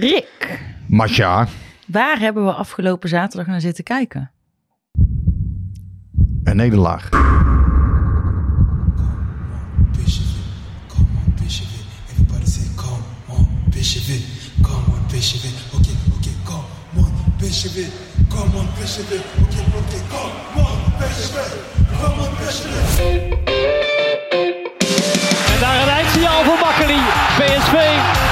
Rick, Masha, waar hebben we afgelopen zaterdag naar zitten kijken? een nederlaag. En daar een eindsignaal voor Makkeli. PSV,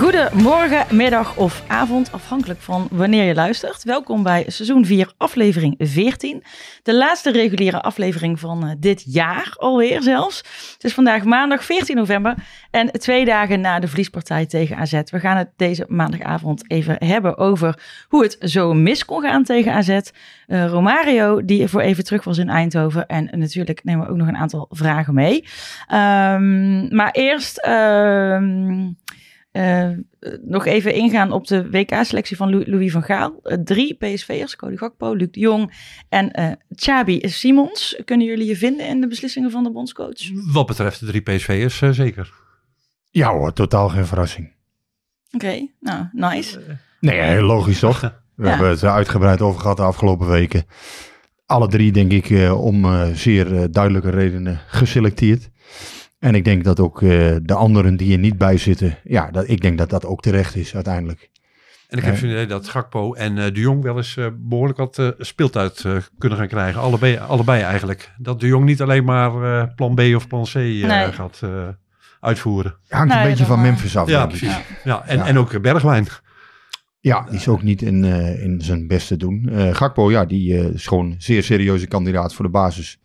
Een goede morgen, middag of avond, afhankelijk van wanneer je luistert. Welkom bij seizoen 4, aflevering 14. De laatste reguliere aflevering van eh, dit jaar alweer zelfs. Het is vandaag maandag 14 november en twee dagen na de verliespartij tegen AZ. We gaan het deze maandagavond even hebben over hoe het zo mis kon gaan tegen AZ. Eh, Romario, die voor even terug was in Eindhoven. En natuurlijk nemen we ook nog een aantal vragen mee. Ehm, maar eerst... ehm, eh, nog even ingaan op de WK-selectie van Lou- Louis van Gaal. Eh, drie PSV'ers, Cody Gakpo, Luc de Jong en eh Xabi Simons. Kunnen jullie je vinden in de beslissingen van de bondscoach? Wat betreft de drie PSV'ers, eh, zeker. Ja hoor, totaal geen verrassing. Oké, nou, nice. Nee, heel logisch toch? We Ja. hebben het er uitgebreid over gehad de afgelopen weken. Alle drie denk ik eh, om eh, zeer eh, duidelijke redenen geselecteerd. En ik denk dat ook eh, de anderen die er niet bij zitten, ja, dat, ik denk dat dat ook terecht is uiteindelijk. En ik heb Ja. zo'n idee dat Gakpo en eh, de Jong wel eens eh, behoorlijk wat eh, speeltijd eh, kunnen gaan krijgen. Allebei, allebei eigenlijk. Dat de Jong niet alleen maar eh, plan B of plan C eh, Nee. gaat eh, uitvoeren. Hangt een beetje van eh, Memphis af. Ja, precies. Ja, en, Ja. en ook Bergwijn. Ja, die is ook niet in, eh, in zijn beste doen. Eh Gakpo, ja, die eh, is gewoon een zeer serieuze kandidaat voor de basis.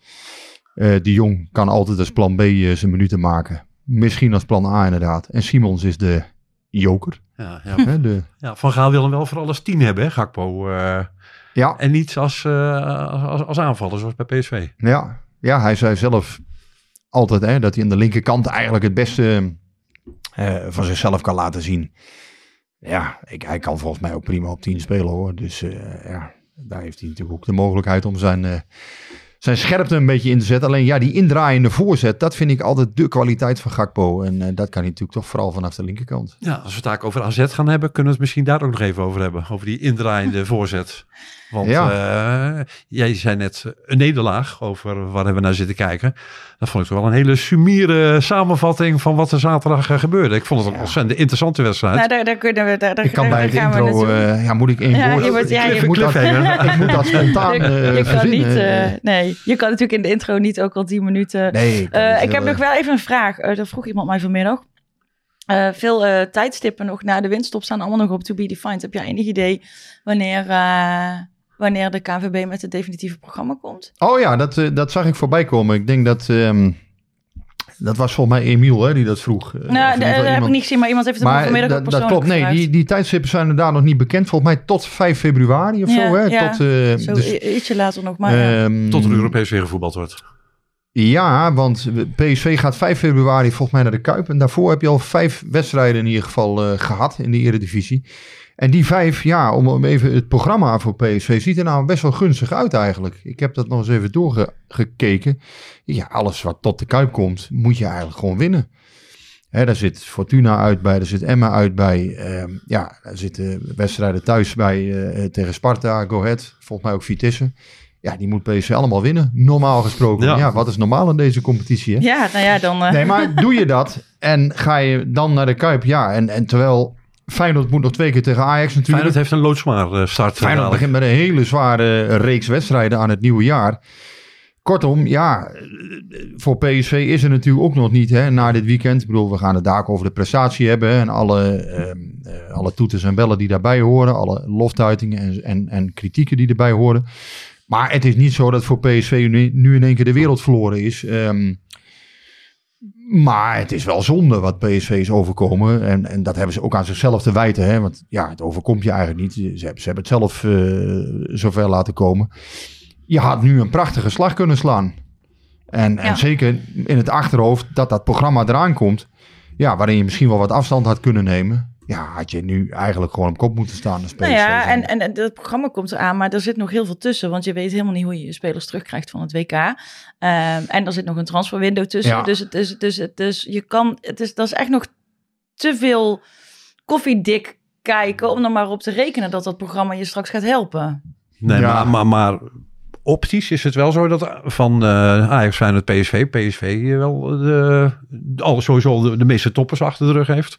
Eh de Jong kan altijd als plan B eh, zijn minuten maken. Misschien als plan A inderdaad. En Simons is de joker. Ja, ja, de, ja, Van Gaal wil hem wel voor alles tien hebben, hè, Gakpo. eh, ja, en niet als, als, als, aanvaller, zoals bij PSV. ja, ja, hij zei zelf altijd hè, dat hij aan de linkerkant eigenlijk het beste van zichzelf kan laten zien. Ja, ik, hij kan volgens mij ook prima op 10 spelen hoor. Dus ja, daar heeft hij natuurlijk ook de mogelijkheid om zijn, zijn scherpte een beetje in te zetten. Alleen ja, die indraaiende voorzet, dat vind ik altijd de kwaliteit van Gakpo. En eh, dat kan hij natuurlijk toch vooral vanaf de linkerkant. Ja, als we het eigenlijk over AZ gaan hebben, kunnen we het misschien daar ook nog even over hebben. Over die indraaiende voorzet. Want eh, jij zei net eh, een nederlaag over waar hebben we naar zitten kijken. Dat vond ik toch wel een hele sumiere samenvatting van wat er zaterdag eh, gebeurde. Ik vond het een ontzettend interessante wedstrijd. Nou, daar, daar kunnen we... Daar, daar, Ik kan daar bij we intro, eh, ja, moet ik één Ja, woord... je wordt- ja, je ik, moet dat, ik moet dat spontaan je, eh je kan verzinnen. niet... eh, nee, je kan natuurlijk in de intro niet ook al 10 minuten... nee, ik, Eh, heb nog wel even een vraag. Eh dat vroeg iemand mij vanmiddag. Eh, veel eh, tijdstippen nog na de winststop staan allemaal nog op to be defined. Heb jij enig idee wanneer, eh, wanneer de KNVB met het definitieve programma komt? Oh ja, dat, eh, dat zag ik voorbij komen. Ik denk dat... ehm, dat was volgens mij Emiel hè, die dat vroeg. Eh, nou, dat heb ik niet gezien, maar iemand heeft het me Maar vanmiddag ook dat, klopt. Nee, die, die tijdstippen zijn inderdaad nog niet bekend. Volgens mij tot 5 februari of Ja, zo. Hè? ja. Tot, eh, Zo dus, ietsje later nog, maar ja. ehm, Tot er Europees weer gevoetbald wordt. Ja, want PSV gaat 5 februari volgens mij naar de Kuip. En daarvoor heb je al vijf wedstrijden in ieder geval eh, gehad in de Eredivisie. En die vijf, ja, om, even het programma voor PSV ziet er nou best wel gunstig uit eigenlijk. Ik heb dat nog eens even doorgekeken. Ja, alles wat tot de Kuip komt, moet je eigenlijk gewoon winnen. Hè, daar zit Fortuna uit bij, daar zit Emma uit bij. Ehm, ja, daar zitten wedstrijden thuis bij eh, tegen Sparta, Go Ahead, volgens mij ook Vitesse. Ja, die moet PSV allemaal winnen. Normaal gesproken. Ja, Ja. wat is normaal in deze competitie? Hè? Ja, nou ja, dan... eh, Nee, maar doe je dat en ga je dan naar de Kuip? Ja, en, en terwijl Feyenoord moet nog twee keer tegen Ajax natuurlijk. Feyenoord heeft een loodzwaar eh, start. eh, Feyenoord begint met een hele zware reeks wedstrijden aan het nieuwe jaar. Kortom, ja, voor PSV is er natuurlijk ook nog niet hè, na dit weekend. Ik bedoel, we gaan het daar over de prestatie hebben. hè, En alle, ehm, eh, alle toeters en bellen die daarbij horen. Alle loftuitingen en, en, en kritieken die erbij horen. Maar het is niet zo dat voor PSV nu, nu in één keer de wereld verloren is. Ehm, maar het is wel zonde wat PSV is overkomen. En, en dat hebben ze ook aan zichzelf te wijten. Hè? Want ja, het overkomt je eigenlijk niet. Ze hebben, ze hebben het zelf eh, zover laten komen. Je had nu een prachtige slag kunnen slaan. En, en zeker in het achterhoofd dat dat programma eraan komt. Ja, waarin je misschien wel wat afstand had kunnen nemen. Ja, had je nu eigenlijk gewoon op kop moeten staan PSV. Nou ja, zijn. en, en, en het programma komt eraan, maar er zit nog heel veel tussen. Want je weet helemaal niet hoe je je spelers terugkrijgt van het WK. Ehm, en er zit nog een transferwindow tussen. Ja. Dus, het is, dus, het is, je kan, het is, dat is echt nog te veel koffiedik kijken om er maar op te rekenen dat dat programma je straks gaat helpen. Nee, Ja. maar, maar, maar optisch is het wel zo dat van eh Ajax, Feyenoord, PSV, PSV wel de, al sowieso de, de meeste toppers achter de rug heeft.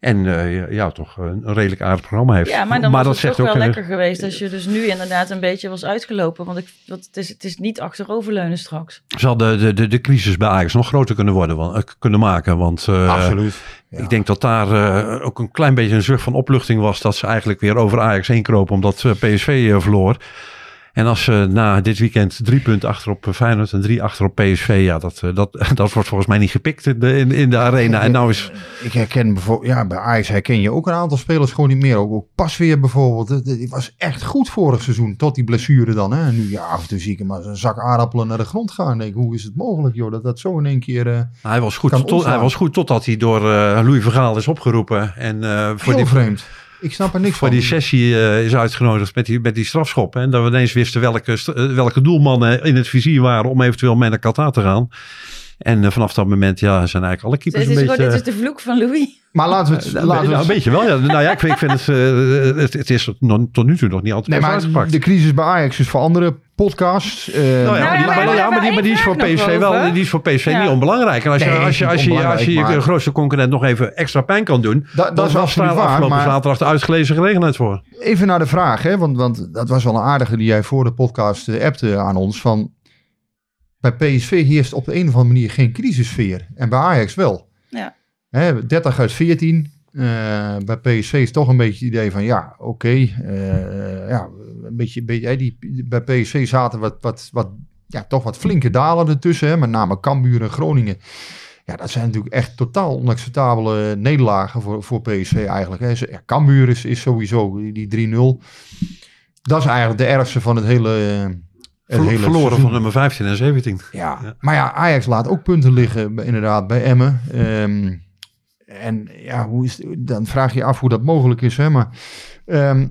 En eh, ja, toch een, een redelijk aardig programma heeft. Ja, maar dan was dat het toch ook, wel eh, lekker geweest als je dus nu inderdaad een beetje was uitgelopen. Want, ik, want het, is, het is niet achteroverleunen straks. Zal de, de, de, de crisis bij Ajax nog groter kunnen worden, want, eh, kunnen maken. Want eh, Absoluut. Ja. ik denk dat daar eh, ook een klein beetje een zucht van opluchting was. Dat ze eigenlijk weer over Ajax heen kropen omdat eh, PSV eh, verloor. En als ze na dit weekend drie punten achter op Feyenoord en drie achter op PSV. Ja, dat, eh, dat, dat wordt volgens mij niet gepikt in de, in, in de arena. En nou is... Ik herken bijvoorbeeld, ja, bij Ajax herken je ook een aantal spelers gewoon niet meer. Ook, ook pas weer bijvoorbeeld. Het- Die was echt goed vorig seizoen, tot die blessure dan. Hè. En nu, ja, af en toe zie ik hem als een zak aardappelen naar de grond gaan. En denk, hoe is het mogelijk, joh, dat dat zo in één keer... eh, Hij was, goed tot, hij was goed totdat hij door eh, Louis Vergaal is opgeroepen. En eh, voor, heel die, vreemd. Ik snap er niks voor van. die sessie eh, is uitgenodigd met die, met die strafschop. En dat we ineens wisten welke, eh, welke doelmannen in het vizier waren om eventueel mee naar Qatar te gaan. En eh, vanaf dat moment ja, zijn eigenlijk alle keepers een gewoon, beetje... dit is de vloek van Louis. Maar laten we het... Eh, laten we nou, een beetje wel, ja. Nou ja, ik vind, ik vind het, eh, het, het is nog, tot nu toe nog niet altijd Nee, uitgepakt. de crisis bij Ajax is voor andere podcasts. eh, Nou ja, maar, ja, die, maar maar, daar ja, hebben maar, die, we maar die is voor PSV wel, die is voor PSV niet onbelangrijk. En als je, Nee, als je, als je, als je, je grootste concurrent nog even extra pijn kan doen, dat, dat dan is absoluut daar waar. afgelopen Maar zaterdag de uitgelezen gelegenheid voor. even naar de vraag, hè, want, want dat was wel een aardige die jij voor de podcast appte aan ons. Van, bij PSV heerst op de een of andere manier geen crisissfeer. En bij Ajax wel. Ja. Hè, 30 uit 14. Eh, bij PSV is toch een beetje het idee van ja, oké. eh, ja, een beetje, beetje, hè, die, bij PSV zaten wat, wat, wat, ja, toch wat flinke dalen ertussen. Hè, met name Cambuur en Groningen. Ja, dat zijn natuurlijk echt totaal onacceptabele nederlagen voor, voor PSV eigenlijk. Hè. Ja, Cambuur is, is sowieso die 3-0. Dat is eigenlijk de ergste van het hele, hele verloren seizoen. van nummer 15 en 17. Ja. Ja. maar ja, Ajax laat ook punten liggen, inderdaad, bij Emmen. Ehm, en ja, hoe is, dan vraag je af hoe dat mogelijk is. Hè? Maar ehm,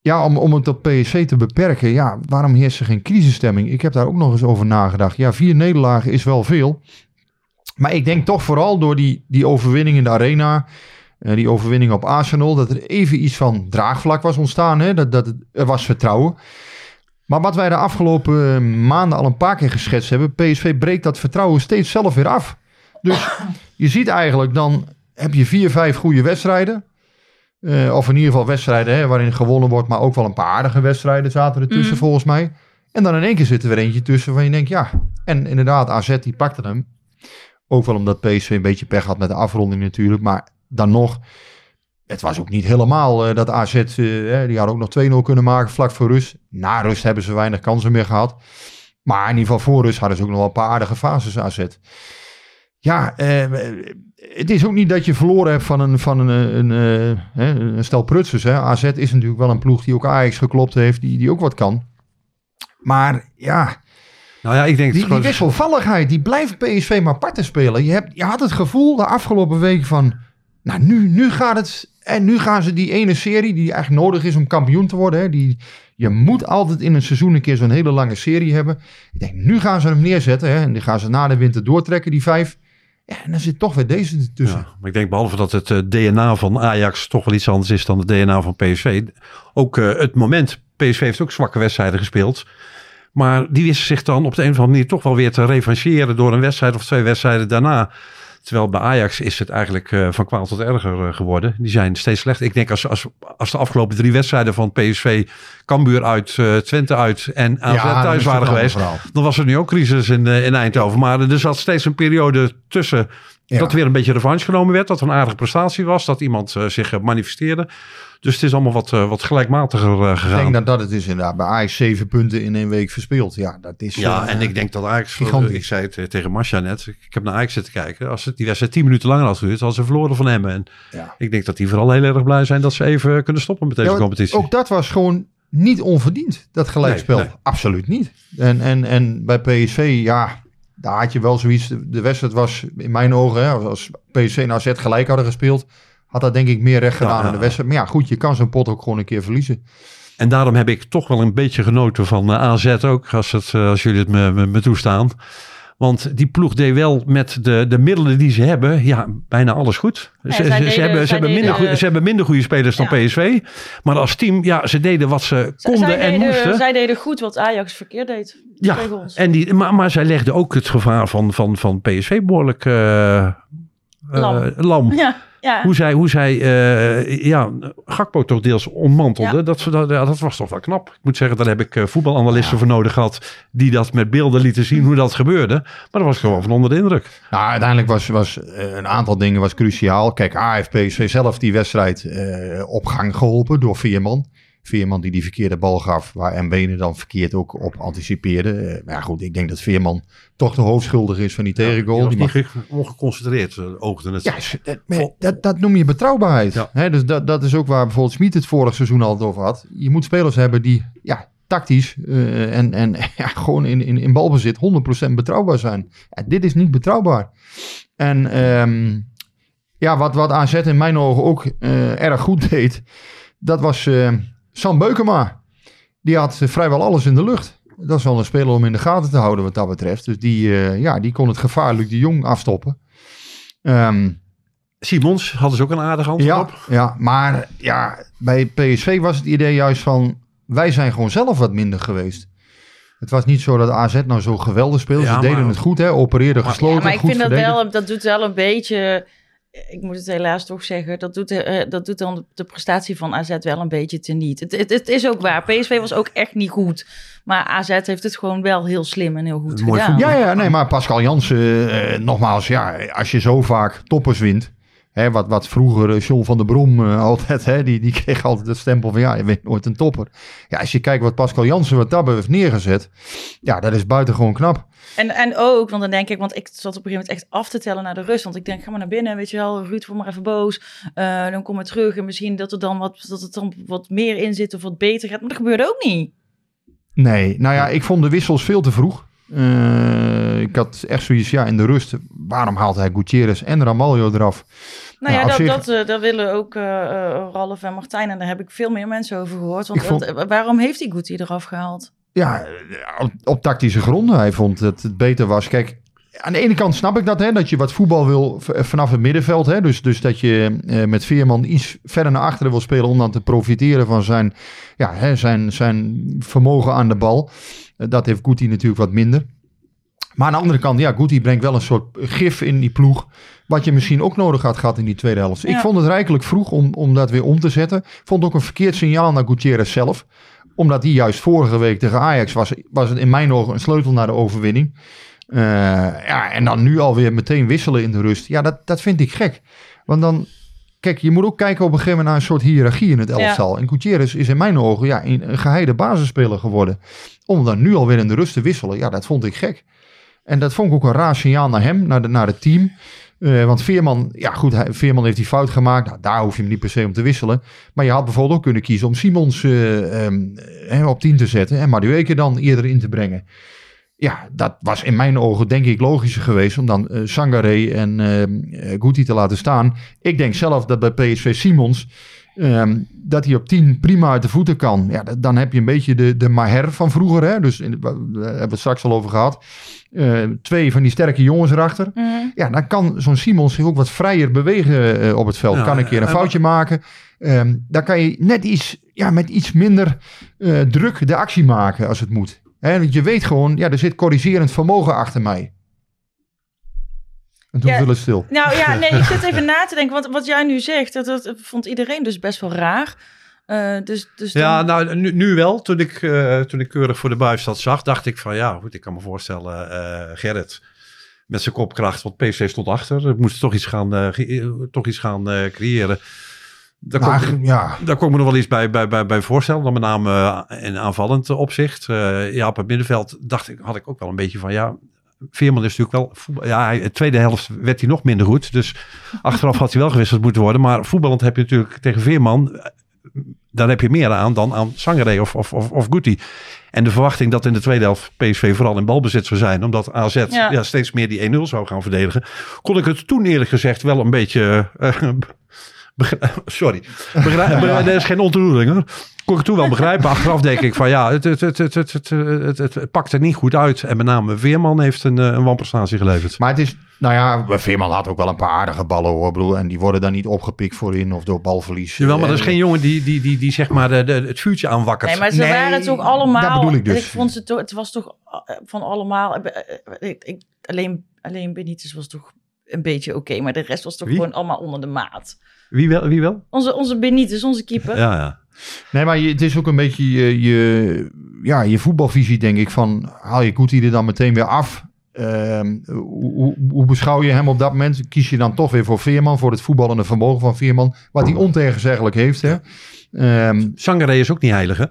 ja, om, om het op PSV te beperken, ja, waarom heerst er geen crisisstemming? Ik heb daar ook nog eens over nagedacht. Ja, vier nederlagen is wel veel. Maar ik denk toch vooral door die, die overwinning in de arena, eh, die overwinning op Arsenal, dat er even iets van draagvlak was ontstaan. Hè? Dat, dat het, er was vertrouwen. Maar wat wij de afgelopen eh, maanden al een paar keer geschetst hebben, PSV breekt dat vertrouwen steeds zelf weer af. Dus je ziet eigenlijk dan heb je vier, vijf goede wedstrijden. Eh, of in ieder geval wedstrijden hè, waarin gewonnen wordt, maar ook wel een paar aardige wedstrijden zaten er tussen Mhm. volgens mij. En dan in één keer zit er weer eentje tussen waar je denkt, ja. En inderdaad, AZ die pakte hem. Ook wel omdat PSV een beetje pech had met de afronding natuurlijk. Maar dan nog, het was ook niet helemaal eh, dat AZ, eh, die had ook nog 2-0 kunnen maken vlak voor rust. Na rust hebben ze weinig kansen meer gehad. Maar in ieder geval voor rust hadden ze ook nog wel een paar aardige fases AZ. Ja, eh, het is ook niet dat je verloren hebt van een, van een, een, een, stel prutsers. Hè. AZ is natuurlijk wel een ploeg die ook Ajax geklopt heeft, die, die ook wat kan. Maar ja, Nou ja, ik denk... die, het die gewoon- wisselvalligheid, die blijft PSV maar parten spelen. Je, hebt, je had het gevoel de afgelopen weken van, nou nu, nu gaat het, en nu gaan ze die ene serie die eigenlijk nodig is om kampioen te worden. Hè, die, je moet altijd in een seizoen een keer zo'n hele lange serie hebben. Ik denk, nu gaan ze hem neerzetten hè, en die gaan ze na de winter doortrekken, die vijf. Ja, en dan zit toch weer deze ertussen. Ja, maar ik denk behalve dat het eh, DNA van Ajax toch wel iets anders is dan het DNA van PSV. Ook eh, het moment, PSV heeft ook zwakke wedstrijden gespeeld. Maar die wisten zich dan op de een of andere manier toch wel weer te revancheren door een wedstrijd of twee wedstrijden daarna. Terwijl bij Ajax is het eigenlijk uh, van kwaad tot erger uh, geworden. Die zijn steeds slecht. Ik denk als, als, als de afgelopen drie wedstrijden van PSV, Cambuur uit, uh, Twente uit en AZ ja, thuis waren geweest. Dan was er nu ook crisis in, in Eindhoven. Maar er zat steeds een periode tussen ja. dat weer een beetje revanche genomen werd. Dat er een aardige prestatie was. Dat iemand zich manifesteerde. Dus het is allemaal wat, uh, wat gelijkmatiger uh, gegaan. Ik denk dat dat het is inderdaad. Bij Ajax zeven punten in één week verspeeld. Ja, dat is Ja, en ik denk dat Ajax... Gigantisch. Ik zei het tegen Marcia net. Ik heb naar Ajax zitten kijken. Als het die wedstrijd tien minuten langer had geduurd, hadden ze verloren van hem. En ja. ik denk dat die vooral heel erg blij zijn dat ze even kunnen stoppen met deze ja, competitie. Ook dat was gewoon niet onverdiend, dat gelijkspel. Nee, nee. Absoluut niet. En, en, en bij PSV, ja, daar had je wel zoiets. De wedstrijd was in mijn ogen, hè, als PSV naar Z gelijk hadden gespeeld had dat denk ik meer recht gedaan ja, in de wedstrijd. Maar ja, goed, je kan zo'n pot ook gewoon een keer verliezen. En daarom heb ik toch wel een beetje genoten van uh, AZ ook, als, het, uh, als jullie het me, me, me, toestaan. Want die ploeg deed wel met de, de middelen die ze hebben, ja, bijna alles goed. Ja, ze, ze, deden, ze, hebben, ze, hebben minder goede, ze hebben minder goede spelers dan ja. PSV. Maar als team, ja, ze deden wat ze konden zij en deden, moesten. Zij deden goed wat Ajax verkeerd deed. Ja, en die, maar, maar zij legden ook het gevaar van, van, van PSV behoorlijk uh, lam. lam. Ja. Ja. Hoe zij, hoe zij uh, ja, Gakpo toch deels ontmantelde. Ja. Dat, dat, dat, was toch wel knap. Ik moet zeggen, daar heb ik uh, voetbalanalisten ja. voor nodig gehad. Die dat met beelden lieten zien hoe dat gebeurde. Maar dat was gewoon van onder de indruk. Nou, uiteindelijk was, was uh, een aantal dingen was cruciaal. Kijk, AFPSV zelf die wedstrijd op gang geholpen door Veerman. Veerman die die verkeerde bal gaf, waar Mbene dan verkeerd ook op anticipeerde. Uh, maar ja, goed, ik denk dat Veerman toch de hoofdschuldig is van die tegengoal. Ja, die mag... ongeconcentreerd uh, oogde het. Ja, dat, dat, dat, noem je betrouwbaarheid. Ja. Hè, dus dat, dat is ook waar bijvoorbeeld Smit het vorig seizoen al over had. Je moet spelers hebben die ja, tactisch uh, en, en ja, gewoon in, in, in balbezit 100% betrouwbaar zijn. Ja, dit is niet betrouwbaar. En um, ja, wat, wat AZ in mijn ogen ook erg goed deed, dat was Sam Beukema, die had vrijwel alles in de lucht. Dat is wel een speler om in de gaten te houden wat dat betreft. Dus die, uh, ja, die kon het gevaarlijk de Jong afstoppen. Um, Simons hadden ze ook een aardige antwoord ja, op. Ja, maar ja, bij PSV was het idee juist van... wij zijn gewoon zelf wat minder geweest. Het was niet zo dat AZ nou zo geweldig speelde. Ja, ze deden maar, het goed, hè, opereerden gesloten. Ja, maar ik goed vind dat wel, dat doet wel een beetje ik moet het helaas toch zeggen, dat doet, uh, dat doet dan de prestatie van AZ wel een beetje teniet. Het, het, het is ook waar, PSV was ook echt niet goed. Maar AZ heeft het gewoon wel heel slim en heel goed Mooi gedaan. Ja, ja, nee, maar Pascal Jansen, uh, nogmaals, ja, als je zo vaak toppers wint... Hè, wat, wat vroeger John van der Brom uh, altijd, hè, die, die kreeg altijd het stempel van ja, je bent nooit een topper. Ja, als je kijkt wat Pascal Jansen wat dat heeft neergezet, ja, dat is buitengewoon knap. En, en ook, want dan denk ik, want ik zat op een gegeven moment echt af te tellen naar de rust. Want ik denk, ga maar naar binnen, weet je wel, Ruud, word maar even boos. Uh, dan kom ik terug en misschien dat er dan wat, dat het dan wat meer in zit of wat beter gaat. Maar dat gebeurde ook niet. Nee, nou ja, ik vond de wissels veel te vroeg. Uh, ik had echt zoiets, ja, in de rust, waarom haalt hij Gutierrez en Ramaljo eraf? Nou ja, dat, zich... dat, uh, dat willen ook uh, uh, Ralf en Martijn. En daar heb ik veel meer mensen over gehoord. Want vond... waarom heeft hij Guti eraf gehaald? Ja, op, op, tactische gronden. Hij vond dat het beter was. Kijk, aan de ene kant snap ik dat, hè, dat je wat voetbal wil vanaf het middenveld. Hè, dus, dus dat je met Veerman iets verder naar achteren wil spelen om dan te profiteren van zijn, ja, hè, zijn, zijn vermogen aan de bal. dat heeft Guti natuurlijk wat minder. Maar aan de andere kant, ja, Guti brengt wel een soort gif in die ploeg. Wat je misschien ook nodig had gehad in die tweede helft. Ja. Ik vond het rijkelijk vroeg om, om dat weer om te zetten. Vond ook een verkeerd signaal naar Gutierrez zelf. Omdat die juist vorige week tegen Ajax was, was het in mijn ogen een sleutel naar de overwinning. Uh, ja, en dan nu alweer meteen wisselen in de rust. Ja, dat, dat vind ik gek. Want dan, kijk, je moet ook kijken op een gegeven moment naar een soort hiërarchie in het elftal. Ja. En Gutierrez is in mijn ogen ja, een geheide basisspeler geworden. Om dan nu alweer in de rust te wisselen, ja, dat vond ik gek. En dat vond ik ook een raar signaal naar hem, naar, de, naar het team. Uh, want Veerman, ja goed, Veerman heeft die fout gemaakt. Nou, daar hoef je hem niet per se om te wisselen. Maar je had bijvoorbeeld ook kunnen kiezen om Simons uh, um, op 10 te zetten. En Madueke dan eerder in te brengen. Ja, dat was in mijn ogen denk ik logischer geweest om dan uh, Sangaré en uh, Guti te laten staan. Ik denk zelf dat bij PSV Simons, um, dat hij op 10 prima uit de voeten kan. Ja, dan heb je een beetje de, de Maher van vroeger. Hè? Dus in, daar hebben we het straks al over gehad. Uh, twee van die sterke jongens erachter. Mm. Ja, dan kan zo'n Simons zich ook wat vrijer bewegen uh, op het veld. Ja, kan een keer een foutje maken. Um, dan kan je net iets, ja, met iets minder uh, druk de actie maken als het moet. Hè, want je weet gewoon, ja, er zit corrigerend vermogen achter mij. En toen Ja. viel het stil. Nou ja, nee, ik zit even na te denken. Want wat jij nu zegt, dat, dat vond iedereen dus best wel raar. Eh, dus, dus dan- Ja, nou, nu, nu wel. Toen ik, eh, toen ik keurig voor de buis zag, dacht ik van ja, goed, ik kan me voorstellen, eh Gerrit met zijn kopkracht, want PC stond achter. We moesten toch iets gaan, toch iets gaan eh, creëren. Daar kon, Maar, ik- ja, daar kon ik me nog wel iets bij, bij, bij, bij voorstellen. Dan met name in aanvallend opzicht. Eh, ja, op het middenveld dacht ik, had ik ook wel een beetje van ja. Veerman is natuurlijk wel. Ja, de tweede helft werd hij nog minder goed. Dus achteraf had hij wel gewisseld moeten worden. Maar voetballend heb je natuurlijk tegen Veerman. eh, Daar heb je meer aan dan aan Sangare of, of, of, of Guti. En de verwachting dat in de tweede helft PSV vooral in balbezit zou zijn. Omdat AZ Ja. ja. steeds meer die 1-0 zou gaan verdedigen. Kon ik het toen eerlijk gezegd wel een beetje. eh, sorry. Begrijp, Er is geen ontroering hoor. Kon ik het toen wel begrijpen. Achteraf denk ik van ja, het, het, het, het, het, het, het, het, het pakt er niet goed uit. En met name Veerman heeft een, eh, een wanprestatie geleverd. maar het is, nou ja, Veerman had ook wel een paar aardige ballen hoor, bedoel, en die worden dan niet opgepikt voorin of door balverlies. Jawel, maar dat is En- geen jongen die, die, die, die zeg maar de, de, het vuurtje aanwakkert. Nee, maar ze Nee, waren toch allemaal. dat bedoel ik dus. vond ze toch, het was toch eh, van allemaal. eh, Ik, ik, alleen, alleen Benitez was toch een beetje oké, maar de rest was toch Wie? gewoon allemaal onder de maat. Wie wel? Wie wel? Onze, onze Benitez, onze keeper. Ja, ja. Nee, maar je, het is ook een beetje je, je, ja, je voetbalvisie, denk ik. Van haal je Guti er dan meteen weer af? Ehm, hoe, hoe, beschouw je hem op dat moment? Kies je dan toch weer voor Veerman, voor het voetballende vermogen van Veerman, wat hij ontegenzeggelijk heeft. Hè? Ehm, Sangare is ook niet heilig, hè?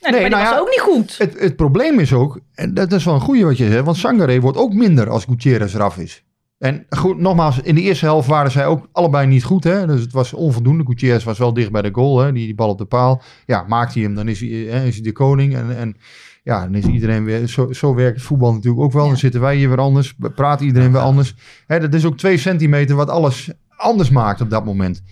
Nee, Nee, maar nou die was ja, ook niet goed. het, het probleem is ook, en dat is wel een goede wat je zegt, want Sangare wordt ook minder als Gutierrez eraf is. En goed, nogmaals, in de eerste helft waren zij ook allebei niet goed. Hè? Dus het was onvoldoende. Gutierrez was wel dicht bij de goal. Hè? Die, die bal op de paal. Ja, maakt hij hem, dan is hij, hè, is hij de koning. En, en ja, dan is iedereen weer... Zo, zo werkt voetbal natuurlijk ook wel. Ja. Dan zitten wij hier weer anders. Praat iedereen weer anders. Hè, dat is ook twee centimeter wat alles anders maakt op dat moment.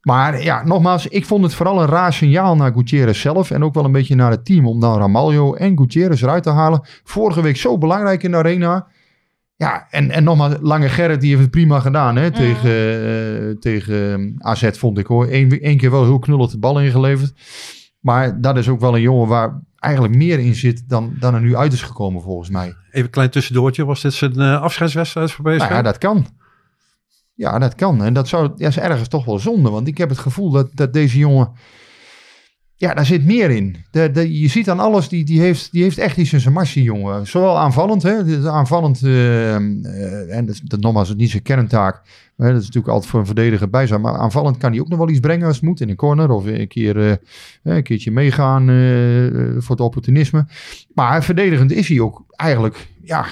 Maar ja, nogmaals, ik vond het vooral een raar signaal naar Gutierrez zelf. En ook wel een beetje naar het team. Om dan Ramaljo en Gutierrez eruit te halen. Vorige week zo belangrijk in de arena. Ja, en, en nogmaals, Lange Gerrit, die heeft het prima gedaan hè, tegen, eh, tegen AZ, vond ik hoor. Eén één keer wel heel knullig de bal ingeleverd. Maar dat is ook wel een jongen waar eigenlijk meer in zit dan, dan er nu uit is gekomen volgens mij. Even een klein tussendoortje. Was dit zijn eh, afscheidswedstrijd voor PSV? Nou ja, dat kan. Ja, dat kan. En dat zou, ja, is ergens toch wel zonde. Want ik heb het gevoel dat, dat deze jongen... Ja, daar zit meer in. De, de, je ziet aan alles, die, die, heeft, die heeft echt iets in zijn mars, die jongen. Zowel aanvallend, hè. Aanvallend, eh, eh, en dat, is- nogmaals, het niet zijn kerntaak. Dat is natuurlijk altijd voor een verdediger bij zijn. Maar aanvallend kan hij ook nog wel iets brengen als het moet. In een corner of een, keer, eh, een keertje meegaan eh, voor het opportunisme. Maar verdedigend is hij ook eigenlijk, ja...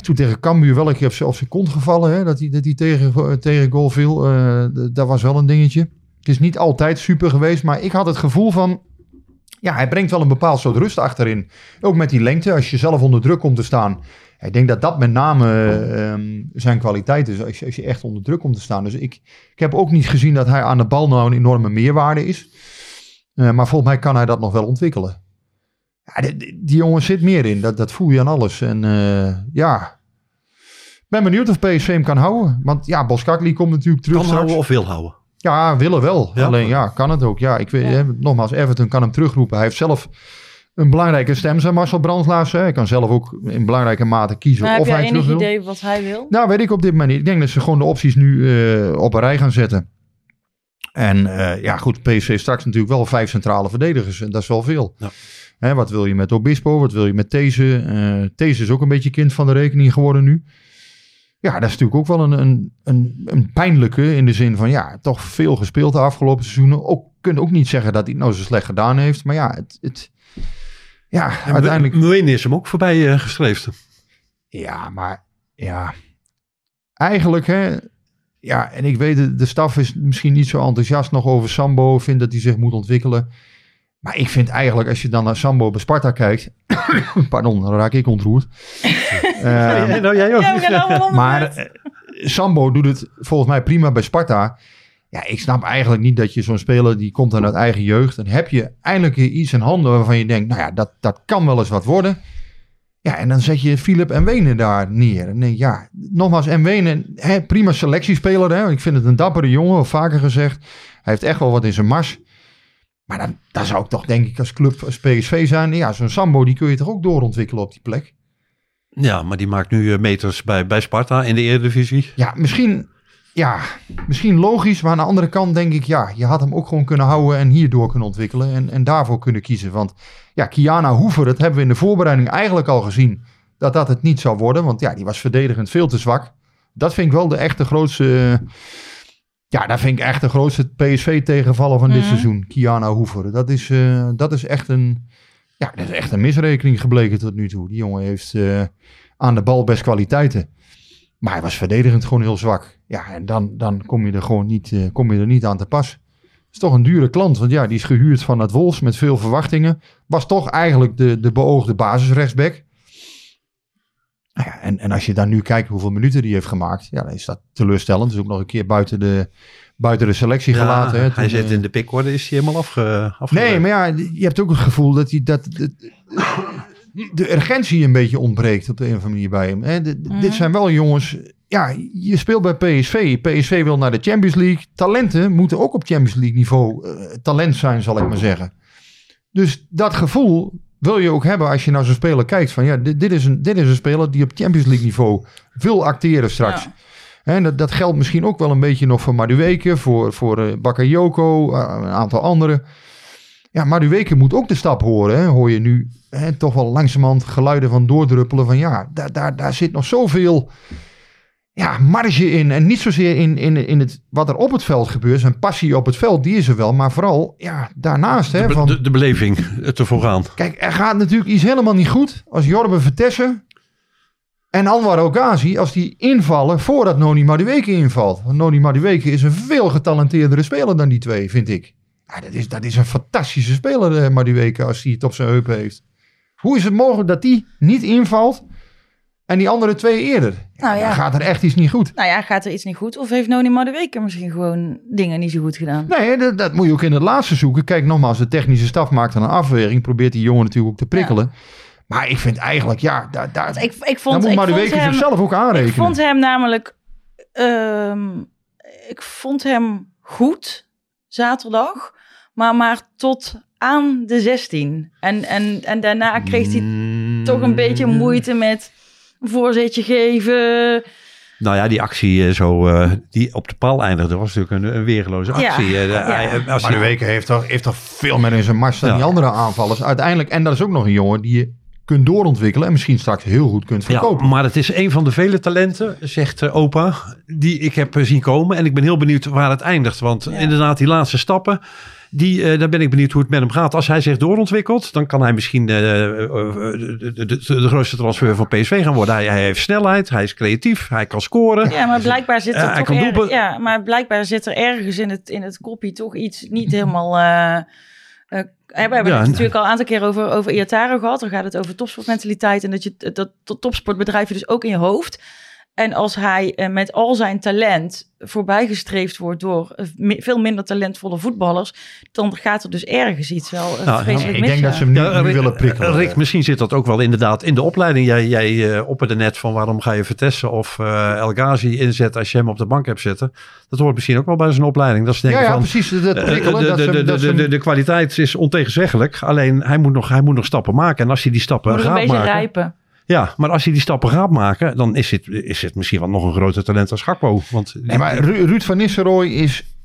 Toen tegen Cambuur wel een keer op zijn, kont gevallen. Hè, dat hij, dat hij tegen, tegen goal viel. Eh, dat was wel een dingetje. Het is niet altijd super geweest. Maar ik had het gevoel van... Ja, hij brengt wel een bepaald soort rust achterin. Ook met die lengte. Als je zelf onder druk komt te staan. Ik denk dat dat met name ehm, zijn kwaliteit is. Als je, als je echt onder druk komt te staan. Dus ik, ik heb ook niet gezien dat hij aan de bal nou een enorme meerwaarde is. Eh, maar volgens mij kan hij dat nog wel ontwikkelen. Ja, die, jongen zit meer in. Dat, dat voel je aan alles. En eh, ja, ik ben benieuwd of PSV hem kan houden. Want ja, Boskakli komt natuurlijk terug kan straks. houden of wil houden. Ja, willen wel. Ja. Alleen ja, kan het ook. Ja, ik weet, Ja. nogmaals, Everton kan hem terugroepen. Hij heeft zelf een belangrijke stem, zei Marcel Brandslaas. hè. Hij kan zelf ook in belangrijke mate kiezen Maar heb of hij terug enig wil. idee wat hij wil? Nou, weet ik op dit moment niet. Ik denk dat ze gewoon de opties nu eh, op een rij gaan zetten. En eh, ja, goed, PSV straks natuurlijk wel vijf centrale verdedigers. En dat is wel veel. Ja. Hè, wat wil je met Obispo? Wat wil je met These? Eh These is ook een beetje kind van de rekening geworden nu. Ja, dat is natuurlijk ook wel een, een, een, een pijnlijke in de zin van ja, toch veel gespeeld de afgelopen seizoenen. Ook kunnen ook niet zeggen dat hij het nou zo slecht gedaan heeft. Maar ja, het, het ja, uiteindelijk. Mwene is hem ook voorbij gestreefd. Ja, maar ja, eigenlijk hè. Ja, en ik weet, de, de staf is misschien niet zo enthousiast nog over Sambo. Vindt dat hij zich moet ontwikkelen. Maar ik vind eigenlijk, als je dan naar Sambo bij Sparta kijkt. pardon, dan raak ik ontroerd. Ehm, nou, jij ook. Ja, maar eh, Sambo doet het volgens mij prima bij Sparta. Ja, ik snap eigenlijk niet dat je zo'n speler die komt dan uit eigen jeugd. Dan heb je eindelijk iets in handen waarvan je denkt, nou ja, dat, dat kan wel eens wat worden. Ja, en dan zet je Philip en Wenen daar neer. En denk, ja, nogmaals, en Wenen, hè, prima selectiespeler. Hè? Ik vind het een dappere jongen, vaker gezegd. Hij heeft echt wel wat in zijn mars. Maar dan, dan zou ik toch denk ik als club, als PSV zijn. Ja, zo'n Sambo die kun je toch ook doorontwikkelen op die plek. Ja, maar die maakt nu eh, meters bij, bij Sparta in de Eredivisie. Ja, misschien, ja, misschien logisch. Maar aan de andere kant denk ik, ja, je had hem ook gewoon kunnen houden en hierdoor kunnen ontwikkelen. En, en daarvoor kunnen kiezen. Want ja, Kiana Hoever, dat hebben we in de voorbereiding eigenlijk al gezien. Dat dat het niet zou worden. Want ja, die was verdedigend veel te zwak. Dat vind ik wel de echte grootste... Ja, dat vind ik echt de grootste PSV-tegenvallen van dit Mhm. seizoen. Kiana Hoever. Dat is, eh, dat is echt een... Ja, dat is echt een misrekening gebleken tot nu toe. Die jongen heeft eh, aan de bal best kwaliteiten. Maar hij was verdedigend gewoon heel zwak. Ja, en dan, dan kom je er gewoon niet, eh, kom je er niet aan te pas. Het is toch een dure klant. Want ja, die is gehuurd van het Wolfs met veel verwachtingen. Was toch eigenlijk de, de beoogde basisrechtsback. Nou Ja, en, en als je dan nu kijkt hoeveel minuten die heeft gemaakt. Ja, dan is dat teleurstellend. Dus ook nog een keer buiten de, buiten de selectie Ja, gelaten. Hè, hij zit eh, in de pickorde, is hij helemaal afge. Nee, maar ja, je hebt ook het gevoel dat, hij, dat de, de urgentie een beetje ontbreekt op de een of andere manier bij hem. Hè. De- de- Mhm. Dit zijn wel jongens, ja, je speelt bij PSV. PSV wil naar de Champions League. Talenten moeten ook op Champions League niveau eh, talent zijn, zal ik maar zeggen. Dus dat gevoel wil je ook hebben als je naar zo'n speler kijkt. Van ja, dit, dit, is een, dit is een speler die op Champions League niveau wil acteren straks. Ja. En dat, dat geldt misschien ook wel een beetje nog voor Madueke, voor, voor eh, Bakayoko, eh, een aantal anderen. Ja, Madueke moet ook de stap horen, hè, hoor je nu. Hè, toch wel langzamerhand geluiden van doordruppelen van ja, daar, daar, daar zit nog zoveel ja, marge in. En niet zozeer in, in, in het, wat er op het veld gebeurt. Zijn passie op het veld, die is er wel. Maar vooral ja, daarnaast. Hè, de, be- van, de, de beleving eh, te voorgaan. Kijk, er gaat natuurlijk iets helemaal niet goed als Jorbe Vertessen en Anwar Ogazi, als die invallen voordat Noni Madueke invalt. Want Noni Madueke is een veel getalenteerdere speler dan die twee, vind ik. Ja, dat, is, dat is een fantastische speler, eh, Madueke, als hij het op zijn heupen heeft. Hoe is het mogelijk dat die niet invalt en die andere twee eerder? Nou ja. Dan gaat er echt iets niet goed. Nou ja, gaat er iets niet goed? Of heeft Noni Madueke misschien gewoon dingen niet zo goed gedaan? Nee, dat, dat moet je ook in het laatste zoeken. Kijk, nogmaals, de technische staf maakt dan een afweging. Probeert die jongen natuurlijk ook te prikkelen. Maar ik vind eigenlijk, ja, daar, daar, ik, ik vond, moet hem, zichzelf ook aanrekenen. Ik vond hem namelijk... ehm, ik vond hem goed zaterdag, maar maar tot aan de 16. En, en, en daarna kreeg hij Mm. toch een beetje moeite met voorzetje geven. Nou ja, die actie eh, zo, eh, die op de paal eindigde, was natuurlijk een, een weergeloze Ja, actie. Eh, de- ja. hij- als Maar de Weken heeft toch, heeft toch veel meer in zijn mars dan Ja. die andere aanvallers. Uiteindelijk, en dat is ook nog een jongen die je kunt doorontwikkelen. En misschien straks heel goed kunt verkopen. Ja, maar het is een van de vele talenten, zegt opa, die ik heb zien komen. En ik ben heel benieuwd waar het eindigt. Want inderdaad, die laatste stappen, die, eh, daar ben ik benieuwd hoe het met hem gaat. Als hij zich doorontwikkelt, dan kan hij misschien eh, eh, de, de, de, de grootste transfer van PSV gaan worden. Hij, hij heeft snelheid, hij is creatief, hij kan scoren. Ja, maar blijkbaar zit er toch erg- ja, maar blijkbaar zit er ergens in het, in het kopje toch iets niet helemaal... eh, we hebben Ja, het natuurlijk al een aantal keer over, over Iataro gehad. Dan gaat het over topsportmentaliteit en dat je dat, dat topsportbedrijf je dus ook in je hoofd. En als hij eh, met al zijn talent voorbijgestreefd wordt door eh, veel minder talentvolle voetballers, dan gaat er dus ergens iets wel eh, Nou, vreselijk ik mis. denk ja. dat ze hem nu, Ja, Rick- willen prikkelen. Rick, misschien zit dat ook wel inderdaad in de opleiding. Jij, jij eh, opperde net van waarom ga je Vertessen of eh El Ghazi inzetten als je hem op de bank hebt zitten. Dat hoort misschien ook wel bij zijn opleiding. Dat ze denken ja, ja, van, precies. Dat prikkelen. de, dat de, de, dat ze de, hem- de, de kwaliteit is ontegenzeggelijk. Alleen hij moet, nog, hij moet nog stappen maken. En als hij die stappen Moet nog een gaat beetje maken. rijpen. Ja, maar als hij die stappen gaat maken, dan is het, is het misschien wel nog een groter talent als Gakpo. Want Nee, maar Ru- Ruud van Nistelrooy is...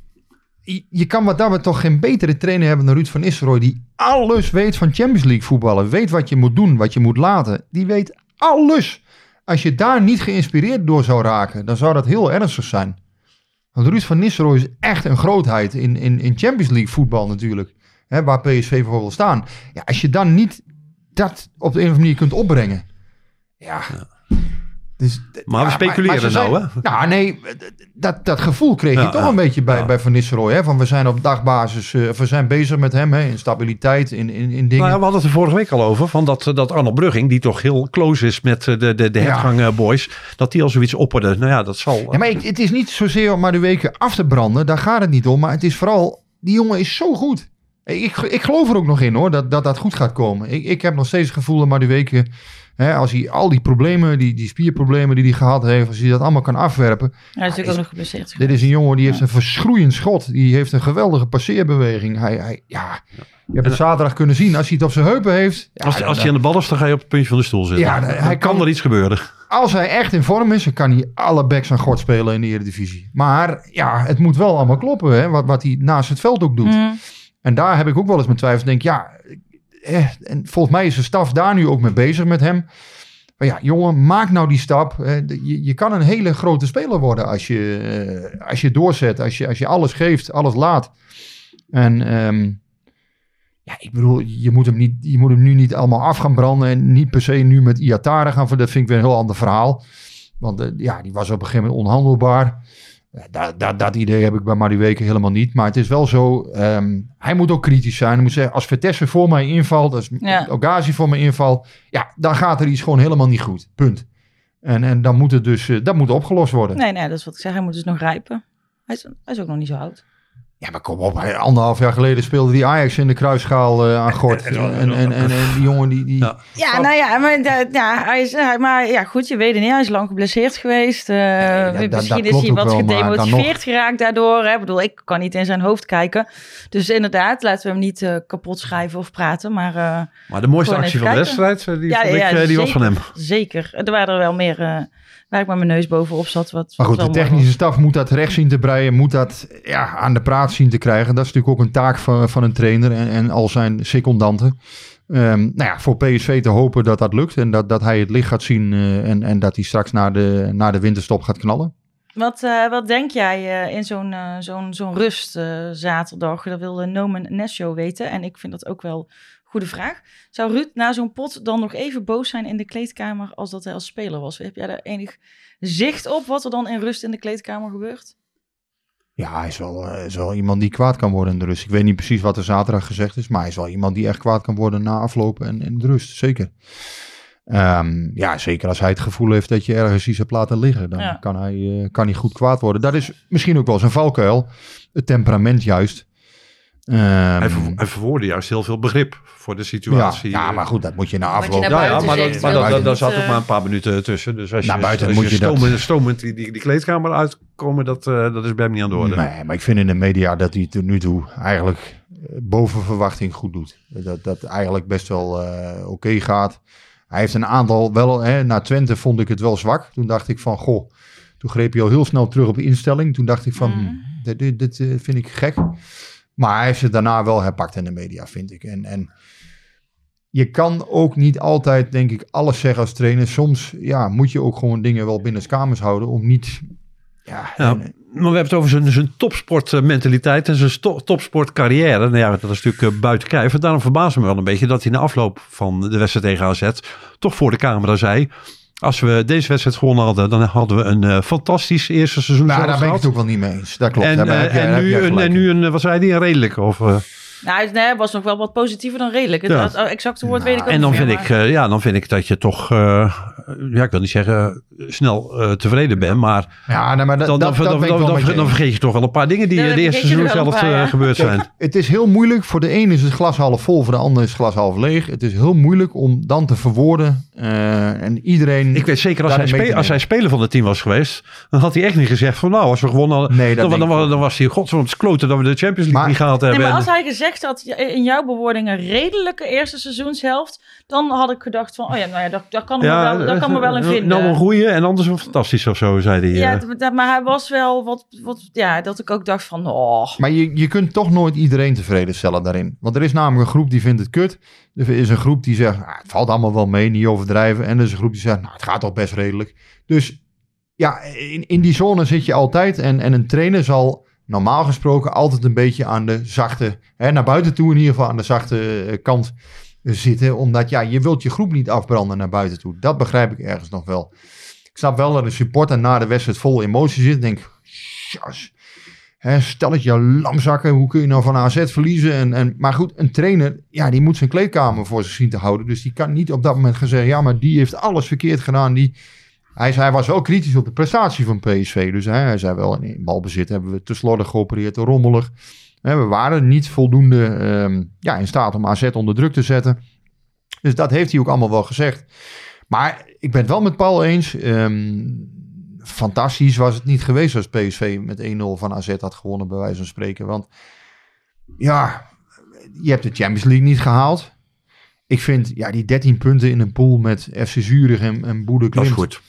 je- Je kan wat dat we toch geen betere trainer hebben dan Ruud van Nistelrooy... die alles weet van Champions League voetballen. Weet wat je moet doen, wat je moet laten. Die weet alles. Als je daar niet geïnspireerd door zou raken... dan zou dat heel ernstig zijn. Want Ruud van Nistelrooy is echt een grootheid in, in, in Champions League voetbal natuurlijk. Hè, waar PSV voor wil staan. Ja, als je dan niet dat op de een of andere manier kunt opbrengen... Ja... Dus, Maar we ja, speculeren nou, hè? Nou, nee, dat, dat gevoel kreeg je Ja, toch een beetje bij, bij Van Nistelrooy. Hè? Van we zijn op dagbasis, eh, we zijn bezig met hem hè, in stabiliteit, in, in, in dingen. Nou we hadden het er vorige week al over. Van dat, dat Arnold Brugging, die toch heel close is met eh, de, de, de. Hertgang eh, boys. Dat die al zoiets opperde. Nou ja, dat zal... Ja, maar ik- het is niet zozeer om maar de weken af te branden, daar gaat het niet om. Maar het is vooral, die jongen is zo goed. Ik, ik geloof er ook nog in hoor, dat dat, dat goed gaat komen. Ik, ik heb nog steeds het gevoel maar die weken, hè, als hij al die problemen, die, die spierproblemen die hij gehad heeft, als hij dat allemaal kan afwerpen. Hij is natuurlijk ook nog geblesseerd. Dit is een jongen die heeft een verschroeiend schot. Die heeft een geweldige passeerbeweging. Hij, hij, ja, je hebt het zaterdag kunnen zien. Als hij het op zijn heupen heeft. Ja, als, als hij aan de bal is, dan ga je op het puntje van de stoel zitten. Ja, dan, hij kan, kan- er iets gebeuren. Als hij echt in vorm is, dan kan hij alle backs aan gort spelen in de Eredivisie. Maar ja, het moet wel allemaal kloppen, hè, wat, wat hij naast het veld ook doet. Mm. En daar heb ik ook wel eens mijn twijfels. Denk, ja, eh, en volgens mij is de staf daar nu ook mee bezig met hem. Maar ja, jongen, maak nou die stap. Eh, je, je kan een hele grote speler worden als je, eh, als je doorzet. Als je, als je alles geeft, alles laat. En ehm, ja, ik bedoel, je moet, hem niet, je moet hem nu niet allemaal af gaan branden. En niet per se nu met Iatare gaan. Dat vind ik weer een heel ander verhaal. Want eh, ja, die was op een gegeven moment onhandelbaar. Dat, dat, dat idee heb ik bij Marie Weken helemaal niet. Maar het is wel zo, ehm, hij moet ook kritisch zijn. Hij moet zeggen, als Vitesse voor mij invalt, als Ja. Ogazi voor mij invalt, ja, dan gaat er iets gewoon helemaal niet goed. Punt. En, en dan moet het dus, eh, dat moet opgelost worden. Nee, nee, dat is wat ik zeg. Hij moet dus nog rijpen. Hij is, hij is ook nog niet zo oud. Ja, maar kom op. Anderhalf jaar geleden speelde die Ajax in de kruisschaal eh, aan Gort. En, en, en, en, die jongen die... die Ja. Ja, nou ja, maar, da- ja, hij is, hij- maar ja, goed, je weet het niet. Hij is lang geblesseerd geweest. Eh, dat- misschien dat is hij wat gedemotiveerd nog. geraakt daardoor. Hè. Ik bedoel, ik kan niet in zijn hoofd kijken. Dus inderdaad, laten we hem niet eh, kapot schrijven of praten. Maar eh, Maar de mooiste actie van de wedstrijd, eh, die, Ja, vond ja, ik, eh, die was van hem. zeker. Er waren er wel meer eh, waar ik met mijn neus bovenop zat. Wat, Maar goed, de technische staf moet dat recht zien te breien, moet dat ja, aan de praat zien te krijgen. Dat is natuurlijk ook een taak van, van een trainer en, en al zijn secondanten. Ehm, nou ja, voor PSV te hopen dat dat lukt en dat, dat hij het licht gaat zien eh, en, en dat hij straks na de, na de winterstop gaat knallen. Wat, eh, wat denk jij eh, in zo'n zo'n zo'n rust zaterdag? Dat wilde Nomen Nesjo weten. En ik vind dat ook wel goede vraag. Zou Ruud na zo'n pot dan nog even boos zijn in de kleedkamer als dat hij als speler was? Heb jij daar enig zicht op wat er dan in rust in de kleedkamer gebeurt? Ja, hij is wel, eh, is wel iemand die kwaad kan worden in de rust. Ik weet niet precies wat er zaterdag gezegd is, maar hij is wel iemand die echt kwaad kan worden na aflopen en in de rust, zeker. Ehm, ja, zeker als hij het gevoel heeft dat je ergens iets hebt laten liggen, dan Ja. kan, hij, eh, kan hij goed kwaad worden. Dat is misschien ook wel zijn valkuil, het temperament juist. Ehm, Hij, ver, hij verwoordde juist heel veel begrip voor de situatie. ja, maar goed, dat moet je na afloop. naar Ja, ja, buiten maar, dat, maar dat, dat, daar zat ook eh, maar een paar minuten tussen. Dus als Naar je, buiten als moet je dat- stromend, stromend die, die, die kleedkamer uitkomen, dat, eh, dat is bij hem niet aan de orde. Nee, maar ik vind in de media dat hij tot nu toe eigenlijk eh, boven verwachting goed doet. Dat dat eigenlijk best wel eh, oké gaat. Hij heeft een aantal wel, hè, na Twente vond ik het wel zwak. Toen dacht ik van, goh, toen greep hij al heel snel terug op de instelling. Toen dacht ik van, Mhm. hm, dit, dit, dit, vind ik gek. Maar hij heeft het daarna wel herpakt in de media, vind ik. En, en je kan ook niet altijd, denk ik, alles zeggen als trainer. Soms ja, moet je ook gewoon dingen wel binnen kamers houden om niet... Ja, en- maar we hebben het over zijn, zijn topsportmentaliteit en zijn topsportcarrière. Nou ja, dat is natuurlijk eh, buiten kijf. En daarom verbaast me wel een beetje dat hij na afloop van de wedstrijd tegen AZ toch voor de camera zei... Als we deze wedstrijd gewonnen hadden, dan hadden we een eh, fantastisch eerste seizoen Nou, daar ben ik het ook wel niet mee eens. Dat klopt. En, eh, en, nu, een, en nu een, eh, wat zei hij, een redelijke? Of, Nou, hij nee, was nog wel wat positiever dan redelijk. Het, Ja. het exacte woord weet ik ook en dan niet vind, meer, ik, eh, ja, dan vind ik dat je toch, eh, ja, ik wil niet zeggen snel eh, tevreden bent, maar Ja, nee, maar dat, dan, dat, dat vergeet je toch wel een paar dingen die dan de eerste er seizoen zelf paar, gebeurd zijn. Het is heel moeilijk. Voor de een is het glas half vol, voor de ander is het glas half leeg. Het is heel moeilijk om dan te verwoorden. eh, en iedereen... Ik weet zeker, als hij, als hij speler van het team was geweest, dan had hij echt niet gezegd van nou, als we gewonnen hadden, Nee, dan, was hij, godverdomme, het kloten dat we de Champions League niet gehaald Nee, hebben. maar als hij gezegd had in jouw bewoordingen redelijke eerste seizoenshelft, dan had ik gedacht van, oh ja, nou ja, daar kan me wel, daar kan me wel in eh, vinden. Nou een goeie en anders een fantastisch of zo, zei hij. ja, eh. maar hij was wel wat, wat, ja, dat ik ook dacht van, oh. Maar je, je kunt toch nooit iedereen tevreden stellen daarin. Want er is namelijk een groep die vindt het kut. Er is een groep die zegt, ah, het valt allemaal wel mee, niet overdrijven. En er is een groep die zegt, nou, het gaat toch best redelijk. Dus ja, in, in die zone zit je altijd. En, en een trainer zal normaal gesproken altijd een beetje aan de zachte, hè, naar buiten toe in ieder geval, aan de zachte eh, kant zitten. Omdat ja, je wilt je groep niet afbranden naar buiten toe. Dat begrijp ik ergens nog wel. Ik snap wel dat een supporter na de wedstrijd vol emotie zit. en Denk, jas, je lamzakken. Hoe kun je nou van AZ verliezen? En, en, maar goed, een trainer, ja, die moet zijn kleedkamer voor zich zien te houden. Dus die kan niet op dat moment gaan zeggen, ja, maar die heeft alles verkeerd gedaan. Die, hij, hij was wel kritisch op de prestatie van PSV. Dus hè, hij zei wel, in balbezit hebben we te slordig geopereerd, te rommelig. Hè, we waren niet voldoende ehm, ja, in staat om AZ onder druk te zetten. Dus dat heeft hij ook allemaal wel gezegd. Maar ik ben het wel met Paul eens. Ehm, fantastisch was het niet geweest als PSV met 1-0 van AZ had gewonnen, bij wijze van spreken. Want ja, je hebt de Champions League niet gehaald. Ik vind ja, die 13 punten in een pool met FC Zurich en, en Boede Dat is goed.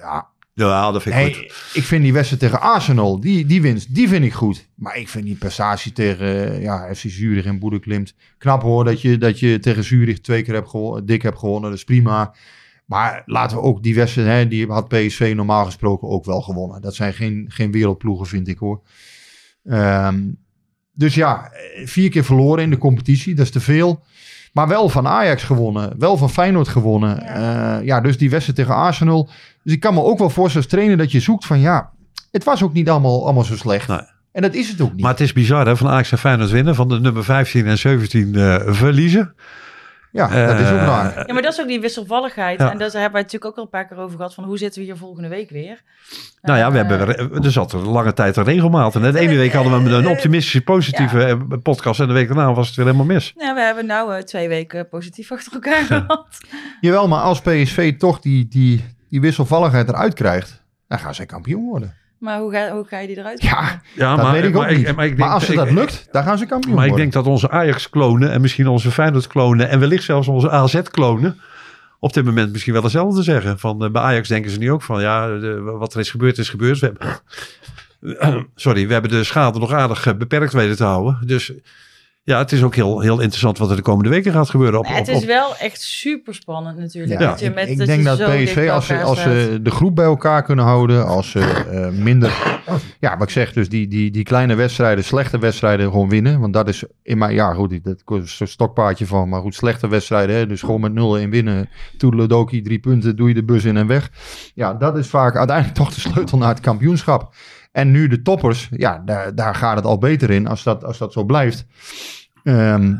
Ja, Ja, dat vind ik goed. ik vind die wedstrijd tegen Arsenal, die, die winst, die vind ik goed. Maar ik vind die prestatie tegen eh, ja, FC Zurich en Boede Klimt knap hoor. Dat je, dat je tegen Zurich twee keer hebt gewonnen, dik hebt gewonnen, dat is prima. Maar laten we ook die wedstrijd, hè, die had PSV normaal gesproken ook wel gewonnen. Dat zijn geen, geen wereldploegen, vind ik hoor. Ehm, dus ja, eh, vier keer verloren in de competitie, dat is te veel. Maar wel van Ajax gewonnen, wel van Feyenoord gewonnen. Ja, ja dus die wedstrijd tegen Arsenal. Dus ik kan me ook wel voorstellen als trainer dat je zoekt van ja, het was ook niet allemaal, allemaal zo slecht. Nee. En dat is het ook niet. Maar het is bizar hè, van Ajax en Feyenoord winnen, van de nummer 15 en 17 eh, verliezen. Ja, dat is ook Eh, waar. Ja, maar dat is ook die wisselvalligheid. Ja. En daar hebben wij natuurlijk ook al een paar keer over gehad. Van hoe zitten we hier volgende week weer? Nou ja, we Eh, hebben, er- zat een lange tijd een regelmaat. En de ene week hadden we een optimistische, positieve eh, podcast. En de week daarna was het weer helemaal mis. Ja, we hebben nou eh, twee weken positief achter elkaar gehad. Jawel, maar als PSV toch die, die, die wisselvalligheid eruit krijgt, dan gaan zij kampioen worden. Maar hoe ga, hoe ga je die eruit Ja, krijgen? Ja, dat weet ik ook maar niet. Maar, ik denk- als ze dat lukt, dan gaan ze kampioen Maar ik denk dat onze Ajax-klonen en misschien onze Feyenoord-klonen en wellicht zelfs onze AZ-klonen op dit moment misschien wel hetzelfde zeggen. Van, eh, bij Ajax denken ze nu ook van, ja, de- wat er is gebeurd is gebeurd. We hebben, sorry, we hebben de schade nog aardig eh, beperkt weten te houden. Dus ja, het is ook heel, heel interessant wat er de komende weken gaat gebeuren. Op, Nee, het op- is op- wel echt super spannend natuurlijk. Ja, dat je ik, met, ik dat denk je dat PSV, als ze, als ze de groep bij elkaar kunnen houden, als ze eh, minder, ja, wat ik zeg, dus die, die, die kleine wedstrijden, slechte wedstrijden gewoon winnen. Want dat is in mijn, ja goed, dat is een stokpaardje van, maar goed, slechte wedstrijden, hè, dus gewoon met 0-1 winnen. Toedeledoki, drie punten, doe je de bus in en weg. Ja, dat is vaak uiteindelijk toch de sleutel naar het kampioenschap. En nu de toppers, ja, daar, daar gaat het al beter in als dat, als dat zo blijft. Ehm,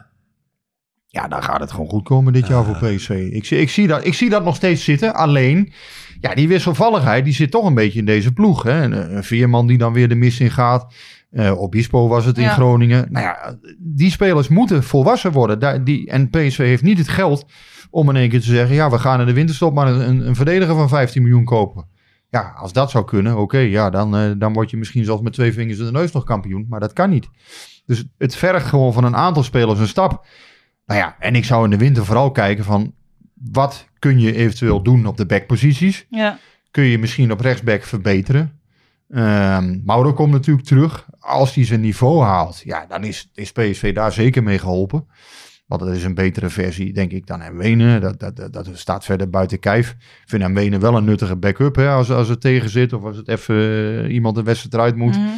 ja, dan gaat het gewoon goed komen dit jaar voor PSV. Ik, zie- ik, zie dat, ik zie dat nog steeds zitten. Alleen, ja, die wisselvalligheid die zit toch een beetje in deze ploeg. Hè? Een, een veerman die dan weer de mis in gaat. Eh Obispo was het in Ja. Groningen. Nou ja, die spelers moeten volwassen worden. Daar, die, en PSV heeft niet het geld om in één keer te zeggen... ja, we gaan in de winterstop maar een, een verdediger van 15 miljoen kopen. Ja, als dat zou kunnen, oké, ja, dan, eh, dan word je misschien zelfs met twee vingers in de neus nog kampioen. Maar dat kan niet. Dus het vergt gewoon van een aantal spelers een stap. Nou ja, en ik zou in de winter vooral kijken van... wat kun je eventueel doen op de backposities? Ja. Kun je misschien op rechtsback verbeteren? Ehm Mauro komt natuurlijk terug. Als hij zijn niveau haalt, ja, dan is, is PSV daar zeker mee geholpen. Want dat is een betere versie, denk ik, dan Wenen. Dat, dat, dat, dat staat verder buiten kijf. Ik vind Wenen wel een nuttige backup hè, als, als het tegen zit. Of als het even eh, iemand de wedstrijd eruit moet. Mhm.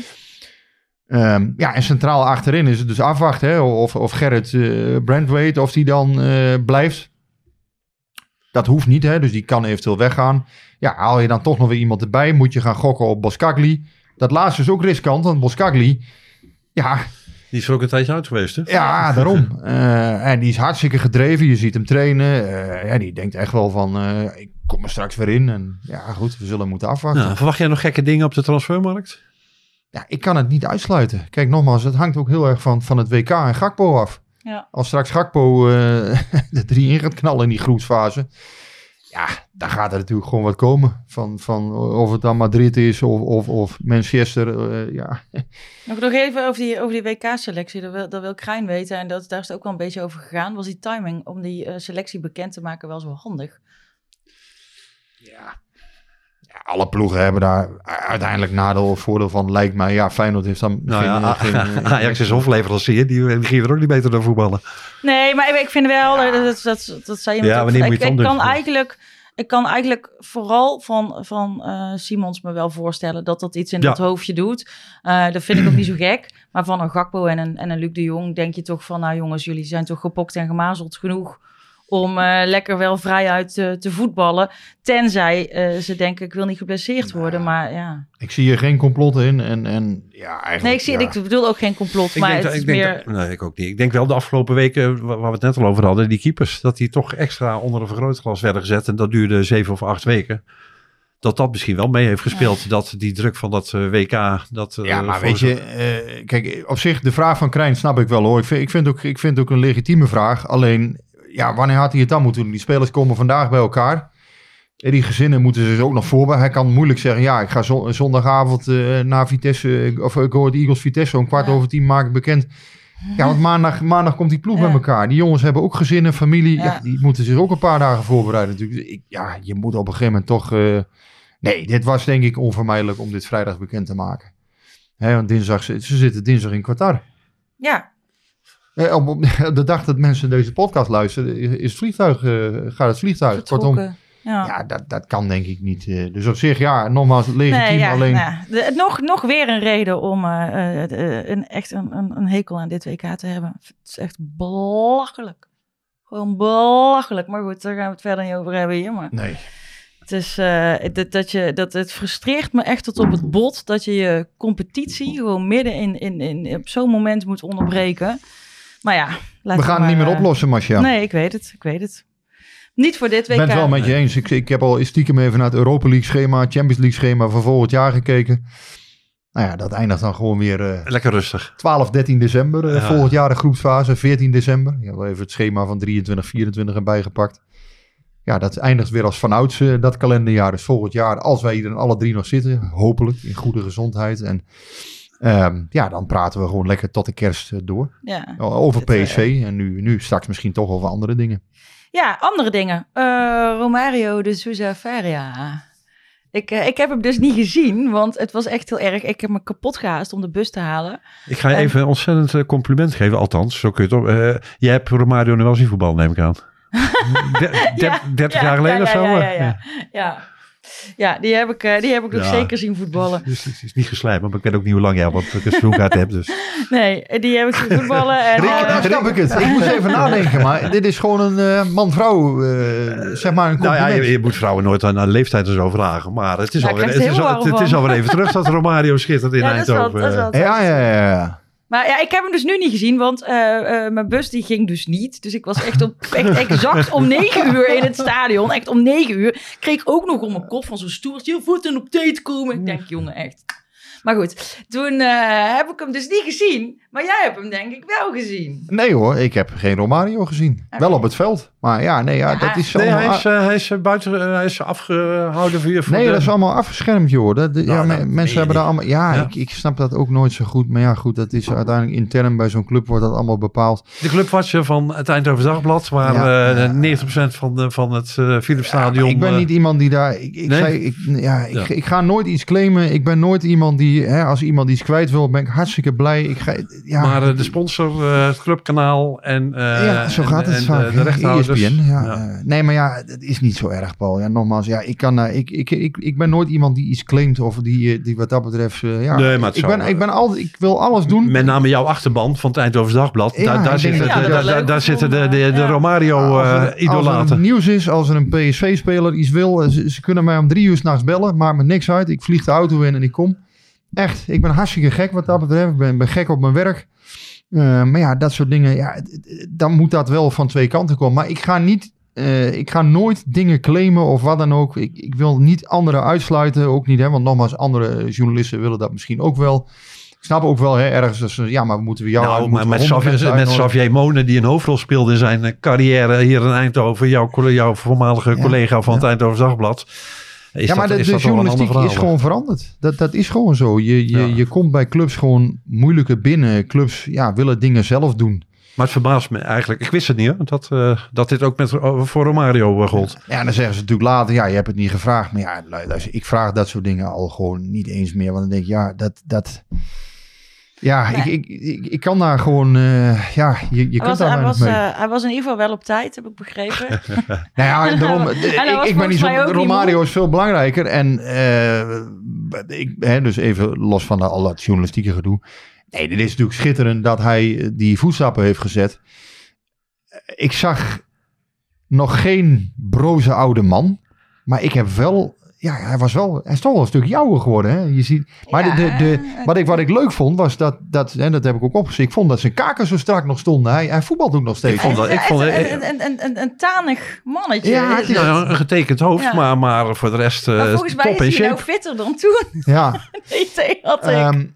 Ehm, ja, en centraal achterin is het dus afwachten hè, of, of Gerrit uh, Brandwaite, of die dan eh, blijft. Dat hoeft niet, hè, dus die kan eventueel weggaan. Ja, haal je dan toch nog weer iemand erbij, moet je gaan gokken op Boskagli. Dat laatste is ook riskant, want Boskagli, ja, Die is er ook een tijdje uit geweest, hè? ja, daarom. Eh, en die is hartstikke gedreven. Je ziet hem trainen. Ja, die denkt echt wel van, ik kom er straks weer in. En ja, goed, we zullen moeten afwachten. Ja, verwacht jij nog gekke dingen op de transfermarkt? Ja, ik kan het niet uitsluiten. Kijk, nogmaals, het hangt ook heel erg van, van het WK en Gakpo af. Ja. Als straks Gakpo eh, de drie in gaat knallen in die groepsfase. Ja, dan gaat er natuurlijk gewoon wat komen. Van, van of het dan Madrid is of, of, of Manchester. eh, ja. Nog, nog even over die, over die WK-selectie. Dat wil, dat wil Krijn weten. En dat, daar is het ook wel een beetje over gegaan. Was die timing om die eh, selectie bekend te maken wel zo handig? Ja, alle ploegen hebben daar uiteindelijk nadeel of voordeel van, lijkt mij. Ja, Feyenoord heeft dan Nou geen... ja, geen, eh, Ajax is hofleverancier, die, die gingen er ook niet beter dan voetballen. Nee, maar ik- vind wel, eh, dat, dat, dat zei je Ja, net ook, wanneer moet je ik, het ik dan kan eigenlijk, ik kan eigenlijk vooral van, van eh, Simons me wel voorstellen dat dat iets in Ja. dat hoofdje doet. Eh, dat vind ik ook niet zo gek. Maar van een Gakpo en een, en een Luc de Jong denk je toch van, nou jongens, jullie zijn toch gepokt en gemazeld genoeg om eh, lekker wel vrijuit te, te voetballen. Tenzij eh, ze denken, ik wil niet geblesseerd worden. Maar ja. ik zie hier geen complot in. En, en ja, eigenlijk... Nee, ik, zie, ja. ik bedoel ook geen complot. Ik maar denk, het dat- is ik denk meer... dat- nee, ik ook niet. Ik denk wel de afgelopen weken, wa- waar we het net al over hadden, die keepers, dat die toch extra onder een vergrootglas werden gezet. En dat duurde zeven of acht weken. dat dat misschien wel mee heeft gespeeld. Dat die druk van dat eh, WK. Dat, eh, Ja, maar weet zo- je, eh, kijk, op zich de vraag van Krijn snap ik wel hoor. Ik vind, ik, vind ook, ik vind het ook een legitieme vraag. Alleen, ja, wanneer had hij het dan moeten doen? Die spelers komen vandaag bij elkaar. En die gezinnen moeten zich ook nog voorbereiden. Hij kan moeilijk zeggen, ja, ik ga zo- zondagavond eh naar Vitesse, eh, of ik hoor de Eagles Vitesse om kwart Ja. over tien maak ik bekend. Ja, want maandag, maandag komt die ploeg Ja. bij elkaar. Die jongens hebben ook gezinnen, familie. Ja. Ja. die moeten zich ook een paar dagen voorbereiden natuurlijk. Dus Ik, ja, je moet op een gegeven moment toch... eh, nee, dit was denk ik onvermijdelijk om dit vrijdag bekend te maken. Hè, want dinsdag, ze ze zitten dinsdag in Qatar. Ja, Eh, op, op de dag dat mensen deze podcast luisteren, is het vliegtuig, eh, gaat het vliegtuig. Kortom. Ja. ja, dat, dat kan denk ik niet. eh. dus op zich, ja, nogmaals, legitiem. Nee, ja, alleen, nou. De- nog, nog weer een reden om eh, eh, eh, een, echt een, een, een hekel aan dit WK te hebben. Het is echt belachelijk. Gewoon belachelijk. Maar goed, daar gaan we het verder niet over hebben hier. Maar Nee. het, is, eh, dat, dat, je, dat het frustreert me echt tot op het bot dat je je competitie gewoon midden in, in, in, op zo'n moment moet onderbreken. Maar ja, laten We gaan het niet meer eh, oplossen, Marcia. Nee, ik weet het. Ik weet het. Niet voor dit WK. Ik ben het wel met je eens. Ik, ik heb al stiekem even naar het Europa League schema, Champions League schema van volgend jaar gekeken. Nou ja, dat eindigt dan gewoon weer eh, Lekker rustig. 12, 13 december. eh, Ja. Volgend jaar de groepsfase, 14 december. Ik heb wel even het schema van 23, 24 erbij gepakt. Ja, dat eindigt weer als vanouds dat kalenderjaar. Dus volgend jaar, als wij hier dan alle drie nog zitten, hopelijk in goede gezondheid. En ehm, ja, dan praten we gewoon lekker tot de kerst eh, door. Ja. Over eh, PSV en nu, nu straks misschien toch over andere dingen. Ja, andere dingen. Eh, Romario de Souza Faria. Ik, eh, ik heb hem dus niet gezien, want het was echt heel erg. Ik heb me kapot gehaast om de bus te halen. Ik ga je En- even een ontzettend compliment geven. Althans, zo kun je het op. eh, jij hebt Romario nu wel zien voetbal, neem ik aan. De- der- Ja, 30 ja, jaar geleden ja, of zo? Ja, ja? Ja. die heb ik, eh, die heb ik nog Ja. zeker zien voetballen. Dus het is niet geslijpen, maar ik weet ook niet hoe lang jij op een seizoenkaart hebt. Dus. Nee, die heb ik zien voetballen. En, Rick, eh, nou snap ik het. Ik moest even nadenken, maar dit is gewoon een eh, man-vrouw, eh, zeg maar een Nou ja, je, je moet vrouwen nooit aan, aan leeftijd en zo vragen. Maar het is, Ja, alweer, het, is, al, het, het is warm alweer even terug dat Romario schittert in ja, dat is wel, Eindhoven. dat is wel ja, ja, ja, ja. Maar ja, ik heb hem dus nu niet gezien, want eh, eh, mijn bus die ging dus niet. Dus ik was echt, op, echt exact om negen uur in het stadion. Echt om negen uur. Kreeg ik ook nog om mijn kop van zo'n stoertje. Voeten op tijd komen. Ik denk, jongen, echt. Maar goed, toen eh, heb ik hem dus niet gezien. Maar jij hebt hem denk ik wel gezien. Nee hoor, ik heb geen Romario gezien. Oké. Wel op het veld. Maar ja, nee, ja, Ja. dat is Nee, allemaal... hij is, eh, hij is eh, buiten, eh, hij is afgehouden voor je. Voor nee, de- dat is allemaal afgeschermd, joh. Dat, de- Nou, ja, meen mensen je hebben daar allemaal... Ja, Ja. Ik, ik snap dat ook nooit zo goed. Maar ja, goed, dat is uiteindelijk intern bij zo'n club wordt dat allemaal bepaald. De clubwatcher van het Eindhoven Dagblad, waar Ja. eh, Ja. 90% van, de, van het eh Philipsstadion... ik ben niet iemand die daar... Ik, ik, Nee? zei, ik, ja, ik, Ja. ik ga nooit iets claimen. Ik ben nooit iemand die... Hè, als iemand iets kwijt wil, ben ik hartstikke blij. Ik ga, ja, maar eh, de sponsor, eh, het clubkanaal en, eh, ja, zo en- gaat het en vaak. de, de hè, rechthouders. ESPN, ja. Nee, maar ja, het is niet zo erg, Paul. Ja, nogmaals, ja, ik, kan, ik, ik, ik, ik ben nooit iemand die iets claimt of die, die wat dat betreft... ja, Nee, maar ik, ben, ik, ben altijd, ik wil alles doen. Met name jouw achterban van het Eindhoven Dagblad. Daar, daar, daar, zitten de, de, de Romario-idolaten. Als er nieuws is, als er een PSV-speler iets wil, ze, ze kunnen mij om drie uur s'nachts bellen, maakt me niks uit. Ik vlieg de auto in en ik kom. Echt, ik ben hartstikke gek wat dat betreft. Ik ben, ben gek op mijn werk. Eh, maar ja, dat soort dingen, ja, dan moet dat wel van twee kanten komen. Maar ik ga niet, eh, ik ga nooit dingen claimen of wat dan ook. Ik, ik wil niet anderen uitsluiten, ook niet, hè, want nogmaals, andere journalisten willen dat misschien ook wel. Ik snap ook wel, hè, ergens, dat ze, ja, maar moeten we jou Nou, maar met, we 100 Xavier, met? Xavier Monen, die een hoofdrol speelde in zijn eh, carrière hier in Eindhoven, jouw, jouw voormalige Ja. collega van het Eindhoven Dagblad. Is ja, maar dat, de, is de journalistiek is gewoon veranderd. Dat, dat is gewoon zo. Je, je, Ja. je komt bij clubs gewoon moeilijker binnen. Clubs ja, willen dingen zelf doen. Maar het verbaast me eigenlijk. Ik wist het niet, hoor, dat, eh, dat dit ook met, voor Romario eh, gold. Ja, dan zeggen ze natuurlijk later, ja, je hebt het niet gevraagd. Maar ja, lu- luister, ik vraag dat soort dingen al gewoon niet eens meer. Want dan denk ik, ja, dat... dat ja, Nee. ik, ik, ik, ik kan daar gewoon, eh, ja, je, je Hij kunt was, daar hij, was, mee. eh, hij was in ieder geval wel op tijd, heb ik begrepen. Nou ja, daarom, hij ik, ben niet zo, Romario is veel belangrijker. En eh, ik, hè, dus even los van al dat journalistieke gedoe. Nee, dit is natuurlijk schitterend dat hij eh, die voetstappen heeft gezet. Ik zag nog geen broze oude man. Maar ik heb wel ja, hij was wel, hij is toch wel een stuk jouwer geworden. Hè? Je ziet, maar Ja. de, de, de, wat, ik, wat ik leuk vond, was dat, dat, en dat heb ik ook opgezien, ik vond dat zijn kaken zo strak nog stonden. Hij, hij voetbalt ook nog steeds. Ik vond dat- ik vond- een, een, een, een, een tanig mannetje. Ja, Is het is- het. Ja, een getekend hoofd, Ja. maar, maar voor de rest eh maar volgens mij top in is hij shape. nou fitter dan toen. Ja, Nee, had ik. ehm,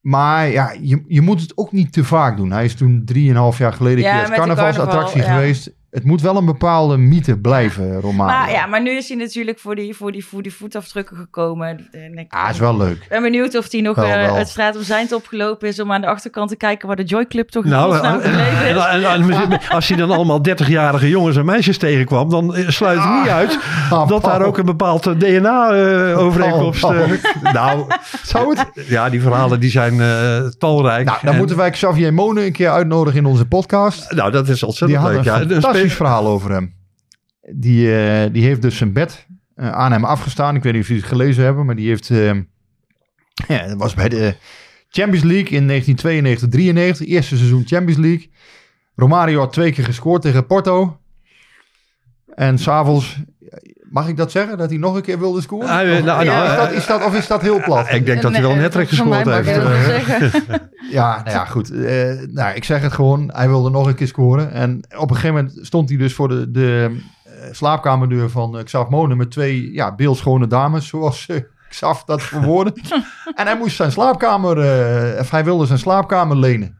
maar ja, je, je moet het ook niet te vaak doen. Hij is toen drieënhalf jaar geleden Ja, keer als carnavalsattractie carnaval, ja. geweest. Het moet wel een bepaalde mythe blijven, Romario. maar, ja, maar nu is hij natuurlijk voor die, voor die, voor die voetafdrukken gekomen. En ik Ah, is wel leuk. ben benieuwd of hij nog Wel, eh, wel. het straat om zijn opgelopen is om aan de achterkant te kijken waar de Joy Club toch in Nou, en, en- en- als hij dan allemaal 30-jarige jongens en meisjes tegenkwam, dan eh, sluit het niet uit Ah, dat daar ook een bepaald DNA-overeenkomst... Paul, Paul. nou, zou het? ja, die verhalen die zijn eh, talrijk. Nou, dan En- moeten wij Xavier Monen een keer uitnodigen in onze podcast. nou, dat is ontzettend leuk. Ja. Een spe- verhaal over hem. Die, eh, die heeft dus zijn bed eh, aan hem afgestaan. Ik weet niet of jullie het gelezen hebben, maar die heeft... eh, ja, dat was bij de Champions League in 1992, 93. Eerste seizoen Champions League. Romario had twee keer gescoord tegen Porto. En s'avonds... Mag ik dat zeggen? Dat hij nog een keer wilde scoren? Ah, nou, Of- nou, is, dat, eh, is dat, of is dat heel plat? Ik denk dat hij wel een mij gescoord heeft. Eh. Ja, nou ja, goed. Eh, nou, ik zeg het gewoon. Hij wilde nog een keer scoren. En op een gegeven moment stond hij dus voor de, de slaapkamerdeur van Xav Monen met twee ja, beeldschone dames, zoals uh, Xav dat verwoordde. en hij moest zijn slaapkamer, eh, of hij wilde zijn slaapkamer lenen.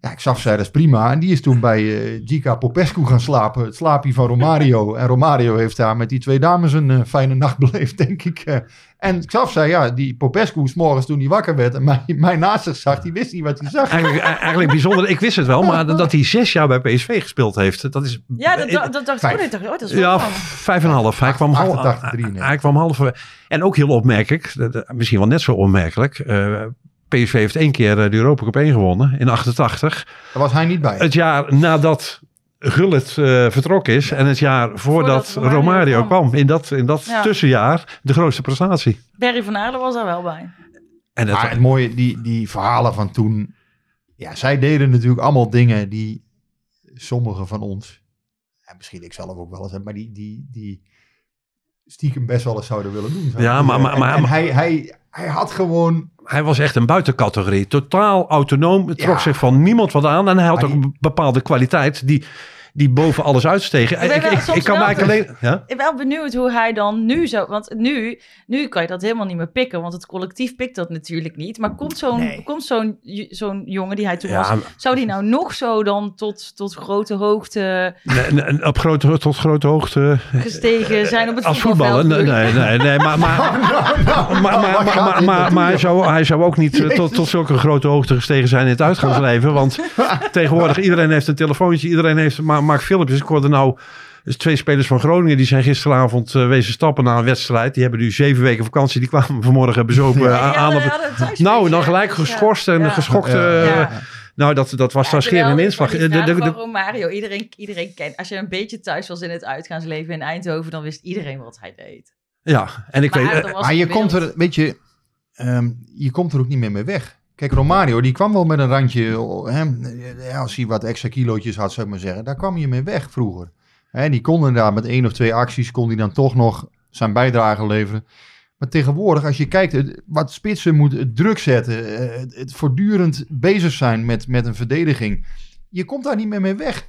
Ja, Xav zei dat is prima. En die is toen bij eh Gika Popescu gaan slapen. Het slaapje van Romario. En Romario heeft daar met die twee dames een eh, fijne nacht beleefd, denk ik. eh. En Xav zei, ja, die Popescu s morgens toen hij wakker werd en mij, mij naast zich zag, die wist niet wat hij zag. Eigenlijk, eigenlijk bijzonder. Ik wist het wel, maar dat hij zes jaar bij PSV gespeeld heeft, dat is... Ja, dat, dat, dat dacht ik. Ik, oh, dat is wel Ja, van- vijf en een half. Hij kwam, half, 88, 93. hij kwam half. En ook heel opmerkelijk, misschien wel net zo opmerkelijk. PSV heeft één keer eh, de Europa Cup 1 gewonnen in 88. Daar was hij niet bij. Het jaar nadat Gullit eh, vertrokken is en het jaar voordat, Voordat Romario kwam. kwam. In dat, in dat Ja. tussenjaar de grootste prestatie. Barry van Aarle was daar wel bij. En het, Maar het mooie, die, die verhalen van toen. Ja, zij deden natuurlijk allemaal dingen die sommigen van ons, en misschien ik zelf ook wel eens, heb, maar die, die, die stiekem best wel eens zouden willen doen. zou Ja, maar- zeggen. maar- En- en maar- hij, hij, hij had gewoon. hij was echt een buitencategorie. Totaal autonoom. Trok Ja. zich van niemand wat aan. En hij had Maar ook die- een bepaalde kwaliteit die, die boven alles uitstegen. Ik, ik, ik, kan alleen. Ja? Ik ben wel benieuwd hoe hij dan nu zo. Want nu, nu kan je dat helemaal niet meer pikken. Want het collectief pikt dat natuurlijk niet. Maar komt zo'n komt zo'n zo'n jongen die hij toen ja, was. Zou die nou nog zo dan tot, tot grote hoogte. Nee, op grote, tot grote hoogte. Eh, gestegen zijn op het Als. Nee, nee, nee. Maar, maar, maar, hij, zou, hij zou ook niet eh, tot, tot zulke grote hoogte gestegen zijn in het uitgangsleven. Want tegenwoordig iedereen heeft een telefoontje. Iedereen heeft maar ma maakt filmpjes. Ik hoorde nou dus twee spelers van Groningen, die zijn gisteravond eh, wezen stappen na een wedstrijd. Die hebben nu zeven weken vakantie, die kwamen vanmorgen bezopen Ja. eh, aan. nou, dan gelijk geschorst en Ja. geschokt. Ja. eh, Ja. Nou, dat, dat was in inslag. De, De- Romario, iedereen, iedereen kent. Als je een beetje thuis was in het uitgaansleven in Eindhoven, dan wist iedereen wat hij deed. ja, en ik Maar weet... Maar je komt er, weet je, ehm, je komt er ook niet meer mee weg. Kijk, Romario, die kwam wel met een randje. Hè, als hij wat extra kilootjes had, zou ik maar zeggen. Daar kwam je mee weg vroeger. Hè, die kon inderdaad met één of twee acties, kon hij dan toch nog zijn bijdrage leveren. Maar tegenwoordig, als je kijkt, wat spitsen moet druk zetten, eh, het, voortdurend bezig zijn met, met een verdediging. Je komt daar niet meer mee weg.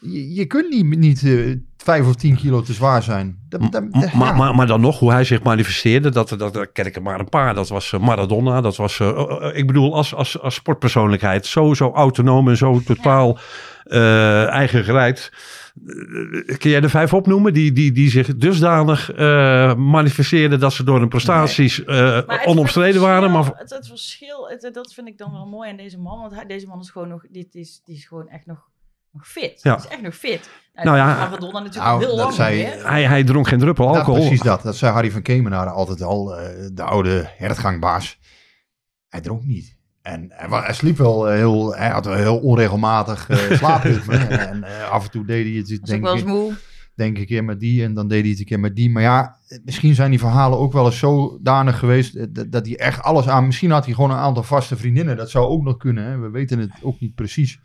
Je, je kunt niet, niet eh, vijf of tien kilo te zwaar zijn. Dat, dat- M- maar, ja. maar, maar dan nog, hoe hij zich manifesteerde, dat, dat, dat ken ik er maar een paar. Dat was eh, Maradona, dat was, eh, ik bedoel, als, als, als sportpersoonlijkheid. Zo, zo autonoom en zo totaal eh eigen gereid. Kun jij de vijf opnoemen die, die, die zich dusdanig eh manifesteerden dat ze door hun prestaties eh, Maar het onomstreden waren? Maar het, het verschil, het- dat vind ik dan wel mooi aan deze man. Want hij, deze man is gewoon nog, die, die, is, die is gewoon echt nog, nog fit. Ja. Is echt nog fit. Nou ja, Maradona natuurlijk nou, heel dat lang zei- hij, hij dronk geen druppel Dat, alcohol. precies dat. Dat zei Harry van Kemenade altijd al, eh, de oude hertgangbaas. Hij dronk niet. En hij, hij sliep wel eh, heel, hij had wel heel onregelmatig eh, slaapritme. en eh, af en toe deed hij het, denk wel eens ik, moe. denk ik, een keer met die en dan deed hij het een keer met die. Maar ja, misschien zijn die verhalen ook wel eens zodanig geweest dat, dat hij echt alles aan... Misschien had hij gewoon een aantal vaste vriendinnen. Dat zou ook nog kunnen. Hè? We weten het ook niet precies.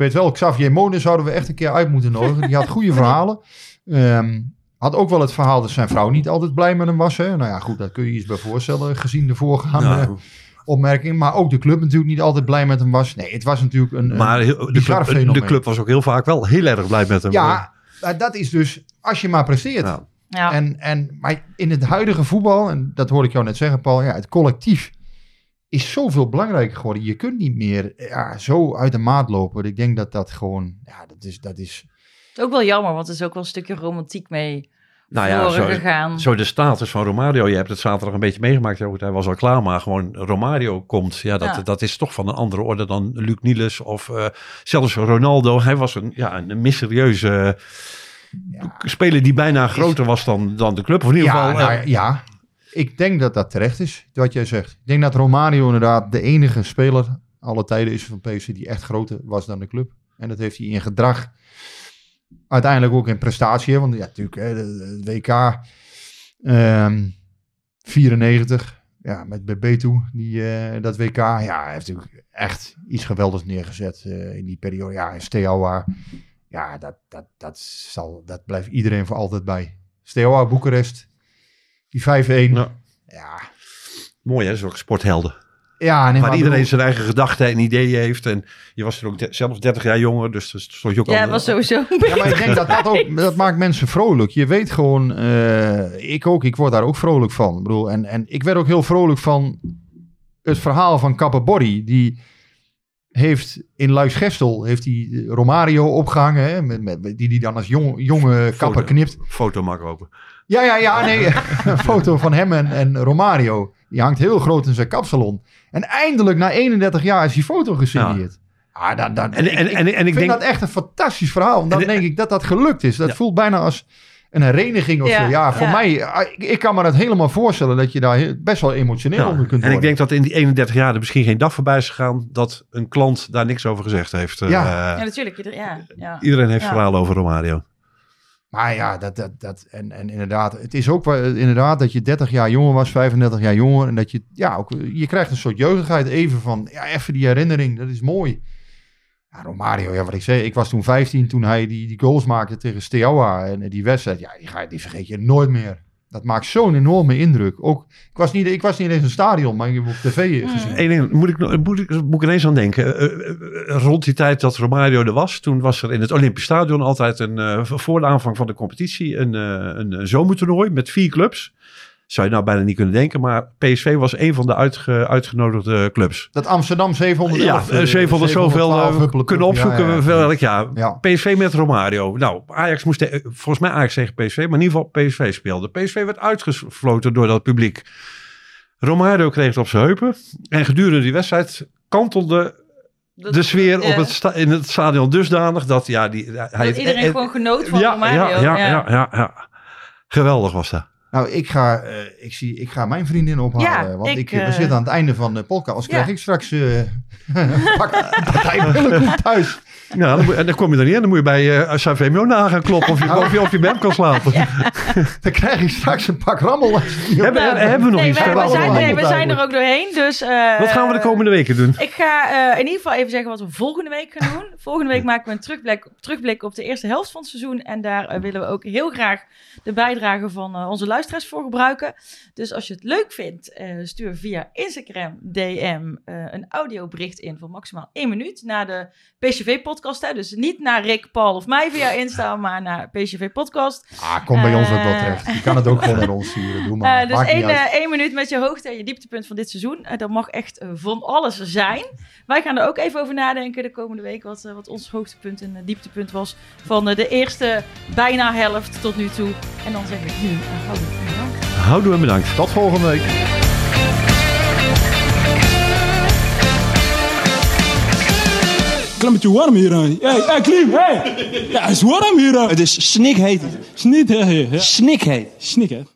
Weet wel, Xavier Monen zouden we echt een keer uit moeten nodigen. Die had goede verhalen. Ehm, Had ook wel het verhaal dat zijn vrouw niet altijd blij met hem was. Hè? Nou ja, goed, dat kun je je iets bij voorstellen gezien de voorgaande Nou, opmerking. Maar ook de club natuurlijk niet altijd blij met hem was. Nee, het was natuurlijk een, maar een heel- de club, de club was ook heel vaak wel heel erg blij met hem. Ja, maar dat is dus als je maar presteert. Ja. Ja. En, en, maar in het huidige voetbal, en dat hoorde ik jou net zeggen, Paul, ja, het collectief is zoveel belangrijker geworden. Je kunt niet meer ja, zo uit de maat lopen. Ik denk dat dat gewoon, ja, dat is, dat is Het is ook wel jammer, want er is ook wel een stukje romantiek mee Nou ja, zo, gegaan. zo de status van Romario. Je hebt het zaterdag een beetje meegemaakt. Ja, goed, Hij was al klaar, maar gewoon Romario komt. Ja, dat, Ja. dat is toch van een andere orde dan Luc Niels of eh, zelfs Ronaldo. Hij was een, ja, een mysterieuze speler die bijna groter was dan, dan de club. Of in ieder ja, geval... nou, eh, ja, ik denk dat dat terecht is, wat jij zegt. Ik denk dat Romario inderdaad de enige speler alle tijden is van PSV die echt groter was dan de club. En dat heeft hij in gedrag, uiteindelijk ook in prestatie. Want ja, natuurlijk, hè, de, WK ehm 94, ja, met Bebeto, die, eh, dat WK. Ja, heeft natuurlijk echt iets geweldigs neergezet eh, in die periode. Ja, en Steaua, ja, dat, dat, dat, zal, dat blijft iedereen voor altijd bij. Steaua, Boekarest, die 5-1. nou, Ja, mooi hè, zulke sporthelden. ja nee, Waar iedereen bedoel- zijn eigen gedachten en ideeën heeft. En je was er ook de- zelfs 30 jaar jonger, dus dan stond je ook Ja, al... was sowieso Ja, maar ik denk dat dat ook, dat maakt mensen vrolijk. Je weet gewoon, eh, ik ook, ik word daar ook vrolijk van. Ik bedoel, en, en ik werd ook heel vrolijk van het verhaal van Capabori. Die heeft in Luiksgestel, heeft hij Romario opgehangen, hè, met, met, die die dan als jong, jonge kapper knipt. Foto maken open. Ja, ja, ja, nee, een foto van hem en, en Romario. Die hangt heel groot in zijn kapsalon. En eindelijk, na 31 jaar, is die foto gesigneerd. Ah, dan, dan, En- en- ik, en- en ik vind denk- dat echt een fantastisch verhaal. Want dan En- denk ik dat dat gelukt is. Dat Ja. voelt bijna als een hereniging of Ja, zo. Ja, voor ja. mij, ah, ik, ik kan me dat helemaal voorstellen dat je daar best wel emotioneel Ja, onder kunt en ik worden. denk dat in die 31 jaar er misschien geen dag voorbij is gegaan dat een klant daar niks over gezegd heeft. Eh, Ja. Ja, natuurlijk. ieder- Ja, ja. Iedereen heeft Ja. verhalen over Romario. Maar ja, dat, dat, dat, en, en inderdaad, het is ook wel- inderdaad dat je 30 jaar jonger was, 35 jaar jonger. En dat je, ja, ook, je krijgt een soort jeugdigheid even van, ja, even die herinnering, dat is mooi. Ja, Romario, ja, wat ik zei, ik was toen 15 toen hij die, die goals maakte tegen Steaua. En die wedstrijd, ja, die, ga, die vergeet je nooit meer. Dat maakt zo'n enorme indruk. Ook, ik, was niet, ik was niet eens in een stadion, maar ik heb op tv gezien. Eén ding, moet ik, moet, ik, moet ik ineens aan denken. Eh, eh, eh, rond die tijd dat Romario er was, toen was er in het Olympisch Stadion altijd een, eh, voor de aanvang van de competitie een, eh, een, een zomertoernooi met vier clubs. Zou je nou bijna niet kunnen denken, maar PSV was een van de uitge- uitgenodigde clubs. Dat Amsterdam 711. Ja, eh, 700 zoveel 712 eh, kunnen opzoeken ja, we ja. welk jaar. Ja. PSV met Romario. Nou, Ajax moest, volgens mij Ajax tegen PSV, maar in ieder geval PSV speelde. PSV werd uitgefloten door dat publiek. Romario kreeg het op zijn heupen. En gedurende die wedstrijd kantelde Dat- de sfeer ja. op het sta- in het stadion dusdanig dat ja, die, hij Dat iedereen gewoon genoot van ja, Romario. ja, ja, ja, ja, ja. Geweldig was dat. Nou, ik ga, eh, ik, zie, ik ga mijn vriendin ophalen. Ja, want ik, ik, we eh, zitten aan het einde van de podcast. Ja. krijg ik straks eh een pak- partij thuis. Ja, dan, moet- en dan kom je er niet in. Dan moet je bij uh, Savemio na gaan kloppen of je, of je, of je bij hem kan slapen. Dan krijg ik straks een pak rammel. Hebben, Nou, hebben we nog nee, iets? we, zijn, nee, we zijn er ook doorheen. Dus, eh, Wat gaan we de komende weken doen? Ik ga eh, in ieder geval even zeggen wat we volgende week gaan doen. Volgende week maken we een terugblik, terugblik op de eerste helft van het seizoen. En daar eh, willen we ook heel graag de bijdrage van eh, onze luisteraars voor gebruiken. Dus als je het leuk vindt, eh, stuur via Instagram DM eh, een audiobericht in van maximaal één minuut naar de PCV-podcast. Dus niet naar Rick, Paul of mij via Insta, maar naar PCV-podcast. Ah, kom bij ons ook wel terecht. Je kan het ook gewoon naar ons sturen. Doe maar. Eh, dus één, minuut met je hoogte en je dieptepunt van dit seizoen. Dat mag echt van alles zijn. Wij gaan er ook even over nadenken de komende week. Wat, wat ons hoogtepunt en dieptepunt was van de eerste bijna helft tot nu toe. En dan zeg ik nu, uh, houden en bedankt. Houden we bedankt. Tot volgende week. Klimmetje warm hier. hè. Hey, hey, Klim, hey! Ja, het is warm hier. Het is snikheet. Snikheet. Snikheet. Snikheet.